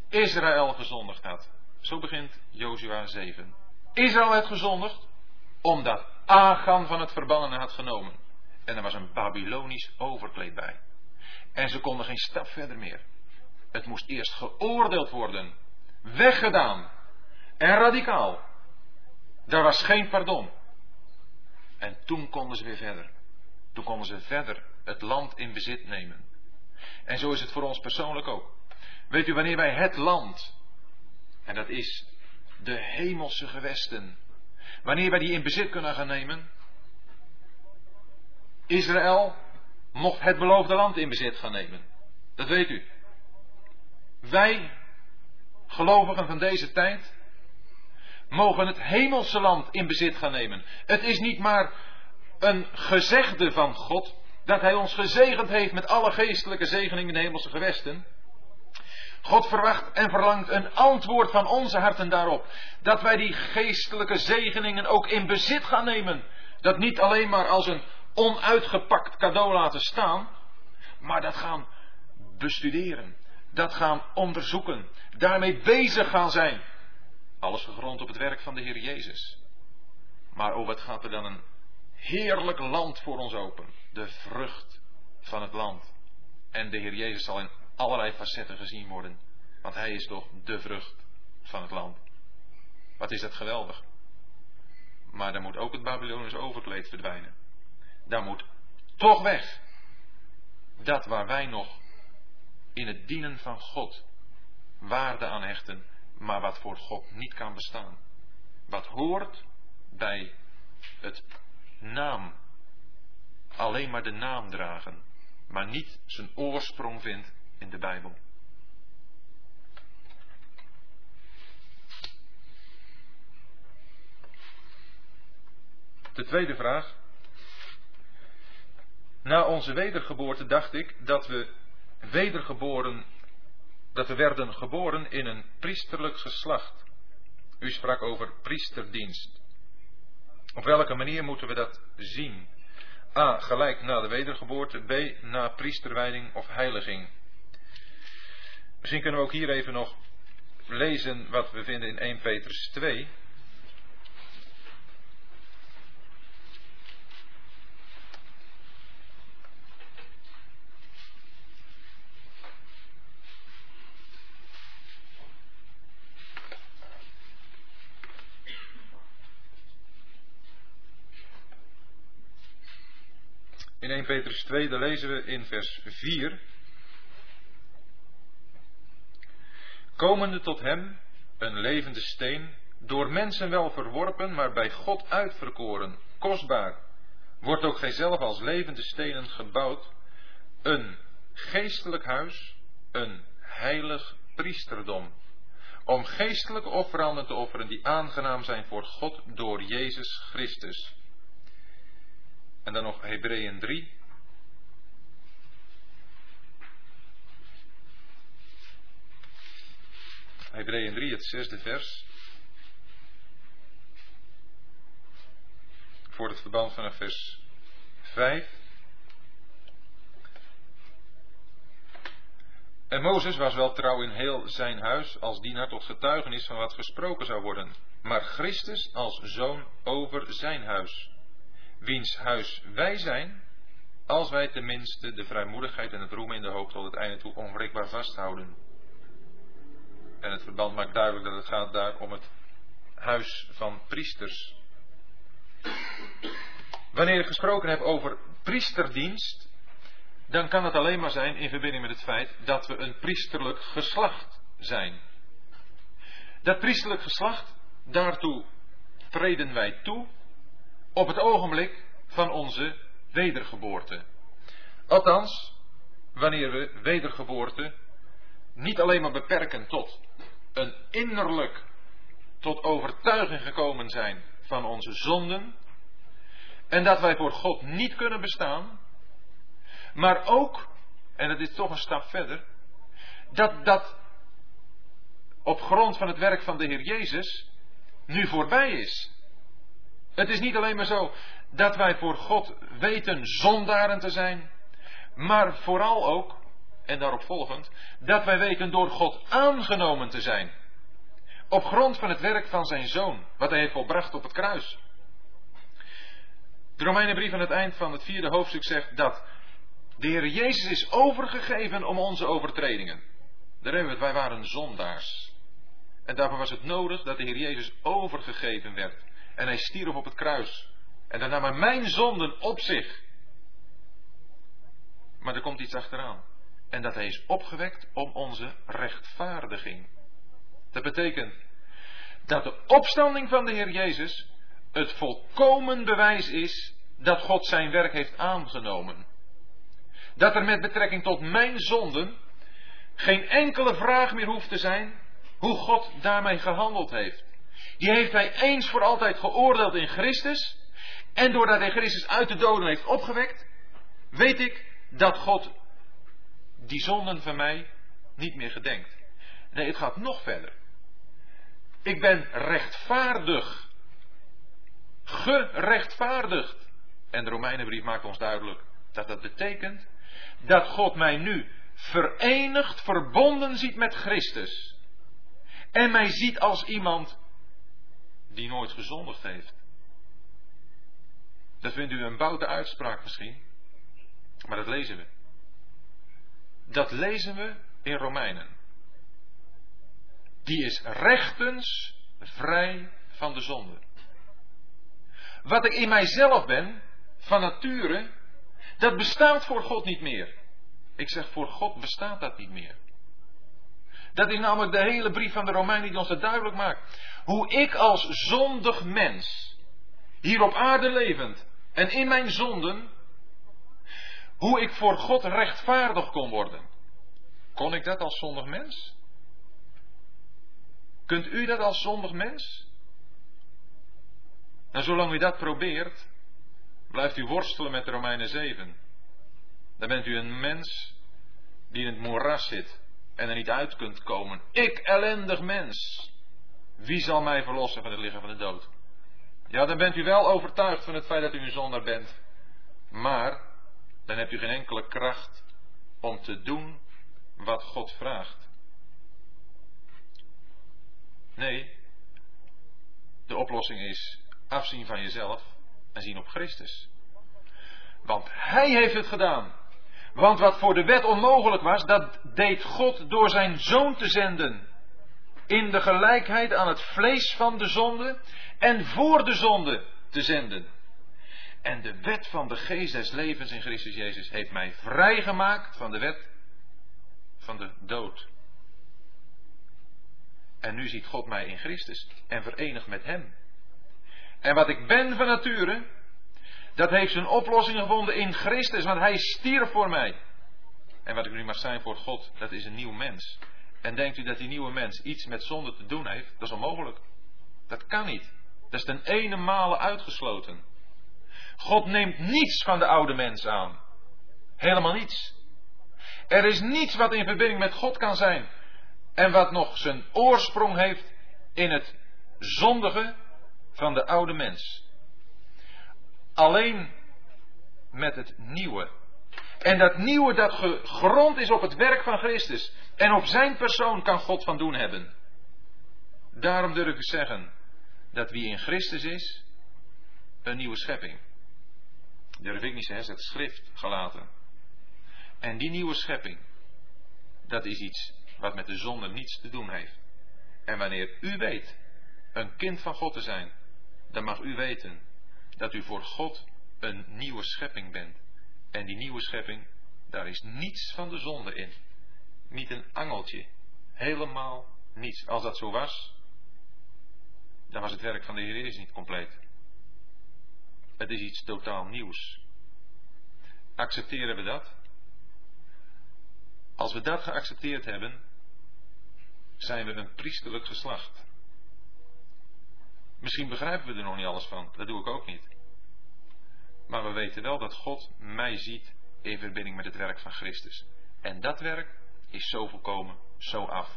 [SPEAKER 1] Israël gezondigd had. Zo begint Jozua 7. Israël had gezondigd omdat Agan van het verbannene had genomen. En er was een Babylonisch overkleed bij. En ze konden geen stap verder meer. Het moest eerst geoordeeld worden, weggedaan en radicaal. Daar was geen pardon. En toen konden ze weer verder. Toen konden ze verder het land in bezit nemen. En zo is het voor ons persoonlijk ook. Weet u wanneer wij het land, en dat is de hemelse gewesten, wanneer wij die in bezit kunnen gaan nemen? Israël mocht het beloofde land in bezit gaan nemen. Dat weet u. Wij, gelovigen van deze tijd, mogen het hemelse land in bezit gaan nemen. Het is niet maar een gezegde van God dat Hij ons gezegend heeft met alle geestelijke zegeningen in de hemelse gewesten. God verwacht en verlangt een antwoord van onze harten daarop. Dat wij die geestelijke zegeningen ook in bezit gaan nemen. Dat niet alleen maar als een onuitgepakt cadeau laten staan, maar dat gaan bestuderen. Dat gaan onderzoeken. Daarmee bezig gaan zijn. Alles gegrond op het werk van de Heer Jezus. Maar oh, wat gaat er dan een heerlijk land voor ons open. De vrucht van het land. En de Heer Jezus zal in allerlei facetten gezien worden. Want Hij is toch de vrucht van het land. Wat is dat geweldig. Maar dan moet ook het Babylonisch overkleed verdwijnen. Daar moet toch weg. Dat waar wij nog in het dienen van God waarde aan hechten, maar wat voor God niet kan bestaan. Wat hoort bij het naam. Alleen maar de naam dragen, maar niet zijn oorsprong vindt in de Bijbel. De tweede vraag. Na onze wedergeboorte dacht ik dat we wedergeboren, dat we werden geboren in een priesterlijk geslacht. U sprak over priesterdienst. Op welke manier moeten we dat zien? A. Gelijk na de wedergeboorte. B. Na priesterwijding of heiliging. Misschien kunnen we ook hier even nog lezen wat we vinden in 1 Petrus 2. In 1 Petrus 2, daar lezen we in vers 4. Komende tot hem, een levende steen, door mensen wel verworpen, maar bij God uitverkoren, kostbaar, wordt ook gij zelf als levende stenen gebouwd, een geestelijk huis, een heilig priesterdom, om geestelijke offeranden te offeren die aangenaam zijn voor God door Jezus Christus. En dan nog Hebreeën 3. Hebreeën 3, het zesde vers. Voor het verband vanaf vers 5. En Mozes was wel trouw in heel zijn huis als dienaar tot getuigenis van wat gesproken zou worden, maar Christus als zoon over zijn huis, wiens huis wij zijn, als wij tenminste de vrijmoedigheid en het roem in de hoop tot het einde toe onwrikbaar vasthouden. En het verband maakt duidelijk dat het gaat daar om het huis van priesters. Wanneer ik gesproken heb over priesterdienst, dan kan het alleen maar zijn in verbinding met het feit dat we een priesterlijk geslacht zijn. Dat priesterlijk geslacht, daartoe treden wij toe op het ogenblik van onze wedergeboorte. Althans, wanneer we wedergeboorte niet alleen maar beperken tot een innerlijk tot overtuiging gekomen zijn van onze zonden en dat wij voor God niet kunnen bestaan, maar ook, en dat is toch een stap verder, dat dat op grond van het werk van de Heer Jezus nu voorbij is. Het is niet alleen maar zo dat wij voor God weten zondaren te zijn, maar vooral ook, en daarop volgend, dat wij weten door God aangenomen te zijn. Op grond van het werk van zijn zoon, wat hij heeft volbracht op het kruis. De Romeinenbrief aan het eind van het vierde hoofdstuk zegt dat de Heer Jezus is overgegeven om onze overtredingen. Daar hebben we het, wij waren zondaars. En daarvoor was het nodig dat de Heer Jezus overgegeven werd. En hij stierf op het kruis. En dan nam mijn zonden op zich. Maar er komt iets achteraan. En dat hij is opgewekt om onze rechtvaardiging. Dat betekent dat de opstanding van de Heer Jezus het volkomen bewijs is dat God zijn werk heeft aangenomen. Dat er met betrekking tot mijn zonden geen enkele vraag meer hoeft te zijn hoe God daarmee gehandeld heeft. Die heeft hij eens voor altijd geoordeeld in Christus. En doordat hij Christus uit de doden heeft opgewekt, weet ik dat God die zonden van mij niet meer gedenkt. Nee, het gaat nog verder. Ik ben rechtvaardig. Gerechtvaardigd. En de Romeinenbrief maakt ons duidelijk dat dat betekent dat God mij nu verenigd, verbonden ziet met Christus. En mij ziet als iemand die nooit gezondigd heeft. Dat vindt u een boute uitspraak misschien. Maar dat lezen we. Dat lezen we in Romeinen. Die is rechtens vrij van de zonde. Wat ik in mijzelf ben, van nature, dat bestaat voor God niet meer. Ik zeg, voor God bestaat dat niet meer. Dat is namelijk de hele brief van de Romeinen die ons dat duidelijk maakt. Hoe ik als zondig mens, hier op aarde levend en in mijn zonden, hoe ik voor God rechtvaardig kon worden. Kon ik dat als zondig mens? Kunt u dat als zondig mens? En zolang u dat probeert, blijft u worstelen met de Romeinen 7. Dan bent u een mens die in het moeras zit en er niet uit kunt komen. Ik, ellendig mens. Wie zal mij verlossen van het lichaam van de dood? Ja, dan bent u wel overtuigd van het feit dat u een zondaar bent. Maar dan hebt u geen enkele kracht om te doen wat God vraagt. Nee, de oplossing is afzien van jezelf en zien op Christus. Want Hij heeft het gedaan. Want wat voor de wet onmogelijk was, dat deed God door zijn zoon te zenden. In de gelijkheid aan het vlees van de zonde en voor de zonde te zenden. En de wet van de geest des levens in Christus Jezus heeft mij vrijgemaakt van de wet van de dood. En nu ziet God mij in Christus en verenigt met Hem. En wat ik ben van nature, dat heeft zijn oplossing gevonden in Christus, want Hij stierf voor mij. En wat ik nu mag zijn voor God, dat is een nieuw mens. En denkt u dat die nieuwe mens iets met zonde te doen heeft? Dat is onmogelijk. Dat kan niet. Dat is ten ene uitgesloten. God neemt niets van de oude mens aan. Helemaal niets. Er is niets wat in verbinding met God kan zijn. En wat nog zijn oorsprong heeft in het zondige van de oude mens. Alleen met het nieuwe. En dat nieuwe dat gegrond is op het werk van Christus. En op zijn persoon kan God van doen hebben. Daarom durf ik zeggen dat wie in Christus is, een nieuwe schepping. Durf ik niet het schrift gelaten. En die nieuwe schepping, dat is iets wat met de zonde niets te doen heeft. En wanneer u weet een kind van God te zijn, dan mag u weten dat u voor God een nieuwe schepping bent. En die nieuwe schepping, daar is niets van de zonde in. Niet een angeltje. Helemaal niets. Als dat zo was, dan was het werk van de Heer Jezus niet compleet. Het is iets totaal nieuws. Accepteren we dat? Als we dat geaccepteerd hebben, zijn we een priesterlijk geslacht. Misschien begrijpen we er nog niet alles van, dat doe ik ook niet. Maar we weten wel dat God mij ziet in verbinding met het werk van Christus. En dat werk is zo volkomen, zo af.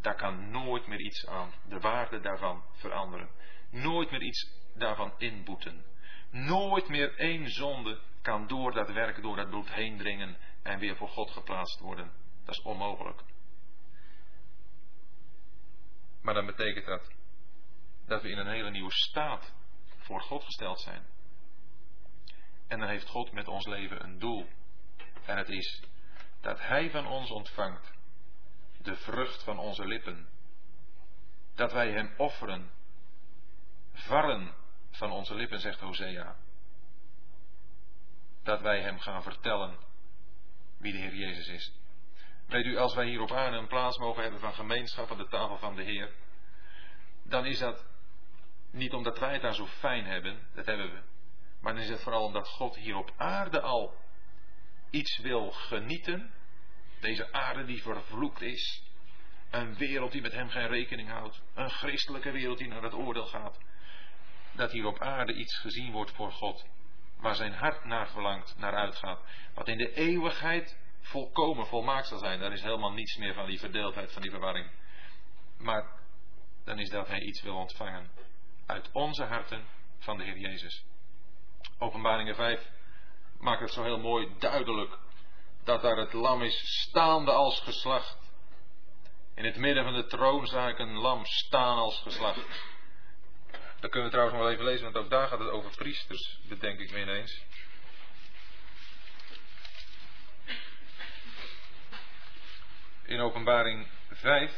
[SPEAKER 1] Daar kan nooit meer iets aan de waarde daarvan veranderen. Nooit meer iets daarvan inboeten. Nooit meer één zonde kan door dat werk, door dat bloed heen dringen en weer voor God geplaatst worden. Dat is onmogelijk. Maar dan betekent dat dat we in een hele nieuwe staat voor God gesteld zijn. En dan heeft God met ons leven een doel. En het is dat Hij van ons ontvangt de vrucht van onze lippen. Dat wij Hem offeren. Varren van onze lippen, zegt Hosea. Dat wij Hem gaan vertellen wie de Heer Jezus is. Weet u, als wij hier op aarde een plaats mogen hebben van gemeenschap aan de tafel van de Heer, dan is dat niet omdat wij het daar zo fijn hebben, dat hebben we, maar dan is het vooral omdat God hier op aarde al iets wil genieten. Deze aarde die vervloekt is. Een wereld die met hem geen rekening houdt. Een christelijke wereld die naar het oordeel gaat. Dat hier op aarde iets gezien wordt voor God. Waar zijn hart naar verlangt, naar uitgaat. Wat in de eeuwigheid volkomen volmaakt zal zijn. Daar is helemaal niets meer van die verdeeldheid, van die verwarring. Maar dan is dat hij iets wil ontvangen. Uit onze harten van de Heer Jezus. Openbaringen 5 maakt het zo heel mooi duidelijk dat daar het lam is staande als geslacht. In het midden van de troon ik een lam staan als geslacht. Dat kunnen we trouwens nog wel even lezen, want ook daar gaat het over priesters, bedenk ik me ineens. In openbaring 5,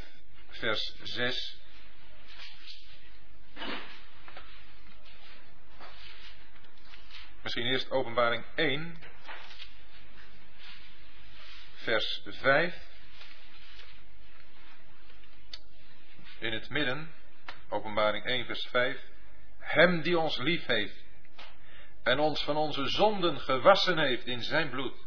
[SPEAKER 1] vers 6 Misschien eerst openbaring 1, vers 5. In het midden, openbaring 1, vers 5. Hem die ons lief heeft en ons van onze zonden gewassen heeft in zijn bloed.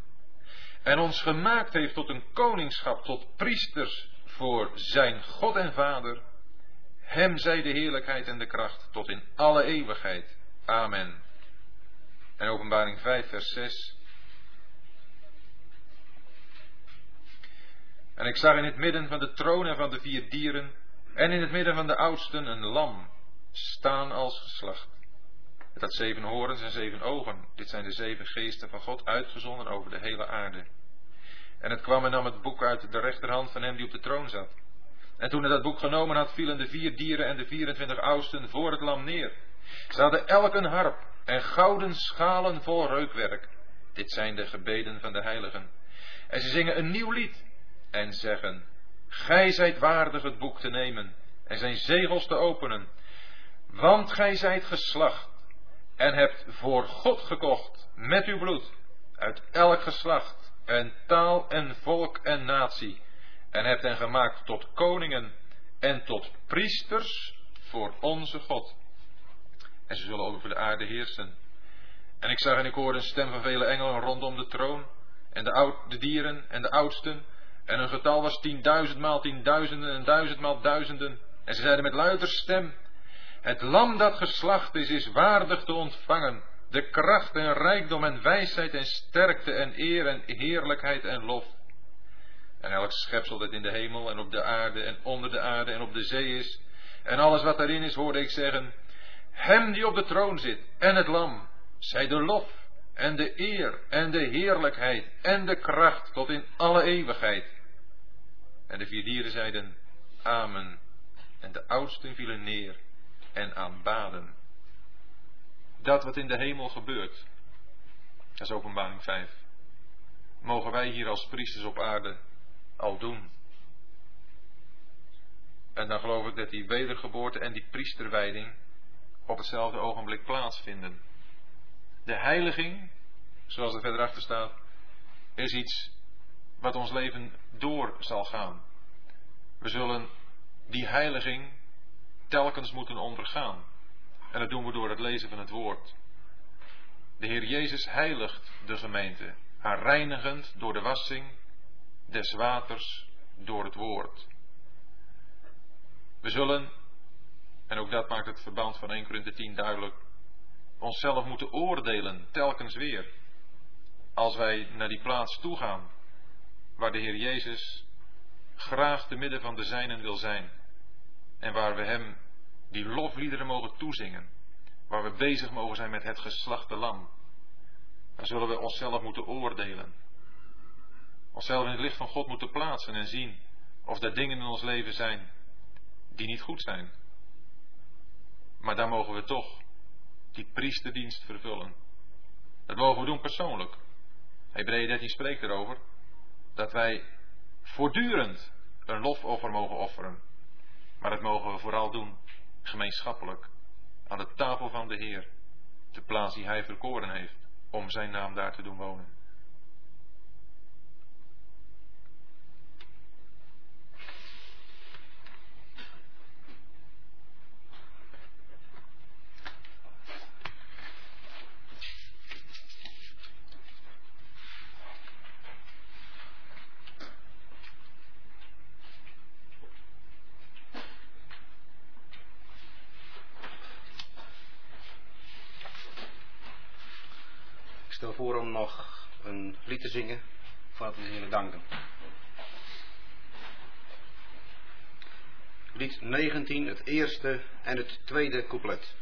[SPEAKER 1] En ons gemaakt heeft tot een koningschap, tot priesters voor zijn God en Vader. Hem zij de heerlijkheid en de kracht tot in alle eeuwigheid. Amen. En openbaring 5, vers 6. En ik zag in het midden van de troon en van de vier dieren, en in het midden van de oudsten een lam, staan als geslacht. Het had zeven horens en zeven ogen. Dit zijn de zeven geesten van God uitgezonden over de hele aarde. En het kwam en nam het boek uit de rechterhand van hem die op de troon zat. En toen hij dat boek genomen had, vielen de vier dieren en de 24 oudsten voor het lam neer. Ze hadden elk een harp en gouden schalen vol reukwerk. Dit zijn de gebeden van de heiligen. En ze zingen een nieuw lied en zeggen, Gij zijt waardig het boek te nemen en zijn zegels te openen, want gij zijt geslacht en hebt voor God gekocht met uw bloed uit elk geslacht en taal en volk en natie en hebt hen gemaakt tot koningen en tot priesters voor onze God. En ze zullen over de aarde heersen. En ik zag en ik hoorde een stem van vele engelen rondom de troon. En de, oud, de dieren en de oudsten. En hun getal was tienduizend maal tienduizenden en duizend maal duizenden. En ze zeiden met luider stem. Het lam dat geslacht is, is waardig te ontvangen. De kracht en rijkdom en wijsheid en sterkte en eer en heerlijkheid en lof. En elk schepsel dat in de hemel en op de aarde en onder de aarde en op de zee is. En alles wat daarin is, hoorde ik zeggen. Hem die op de troon zit en het lam, zij de lof en de eer en de heerlijkheid en de kracht tot in alle eeuwigheid. En de vier dieren zeiden Amen. En de oudsten vielen neer en aanbaden. Dat wat in de hemel gebeurt, dat is openbaring 5. Mogen wij hier als priesters op aarde al doen. En dan geloof ik dat die wedergeboorte en die priesterwijding op hetzelfde ogenblik plaatsvinden. De heiliging, zoals er verder achter staat, is iets wat ons leven door zal gaan. We zullen die heiliging telkens moeten ondergaan. En dat doen we door het lezen van het woord. De Heer Jezus heiligt de gemeente, haar reinigend door de wassing des waters door het woord. We zullen, en ook dat maakt het verband van 1 Korinthe 10 duidelijk, onszelf moeten oordelen, telkens weer. Als wij naar die plaats toe gaan, waar de Heer Jezus graag te midden van de zijnen wil zijn. En waar we Hem die lofliederen mogen toezingen. Waar we bezig mogen zijn met het geslachte lam. Dan zullen we onszelf moeten oordelen. Onszelf in het licht van God moeten plaatsen en zien of er dingen in ons leven zijn die niet goed zijn. Maar daar mogen we toch die priesterdienst vervullen. Dat mogen we doen persoonlijk. Hebreeën 13 spreekt erover dat wij voortdurend een lofoffer mogen offeren. Maar dat mogen we vooral doen gemeenschappelijk aan de tafel van de Heer, de plaats die Hij verkoren heeft om Zijn naam daar te doen wonen.
[SPEAKER 2] Te zingen voordat we Heer danken. Lied 19, het eerste en het tweede couplet.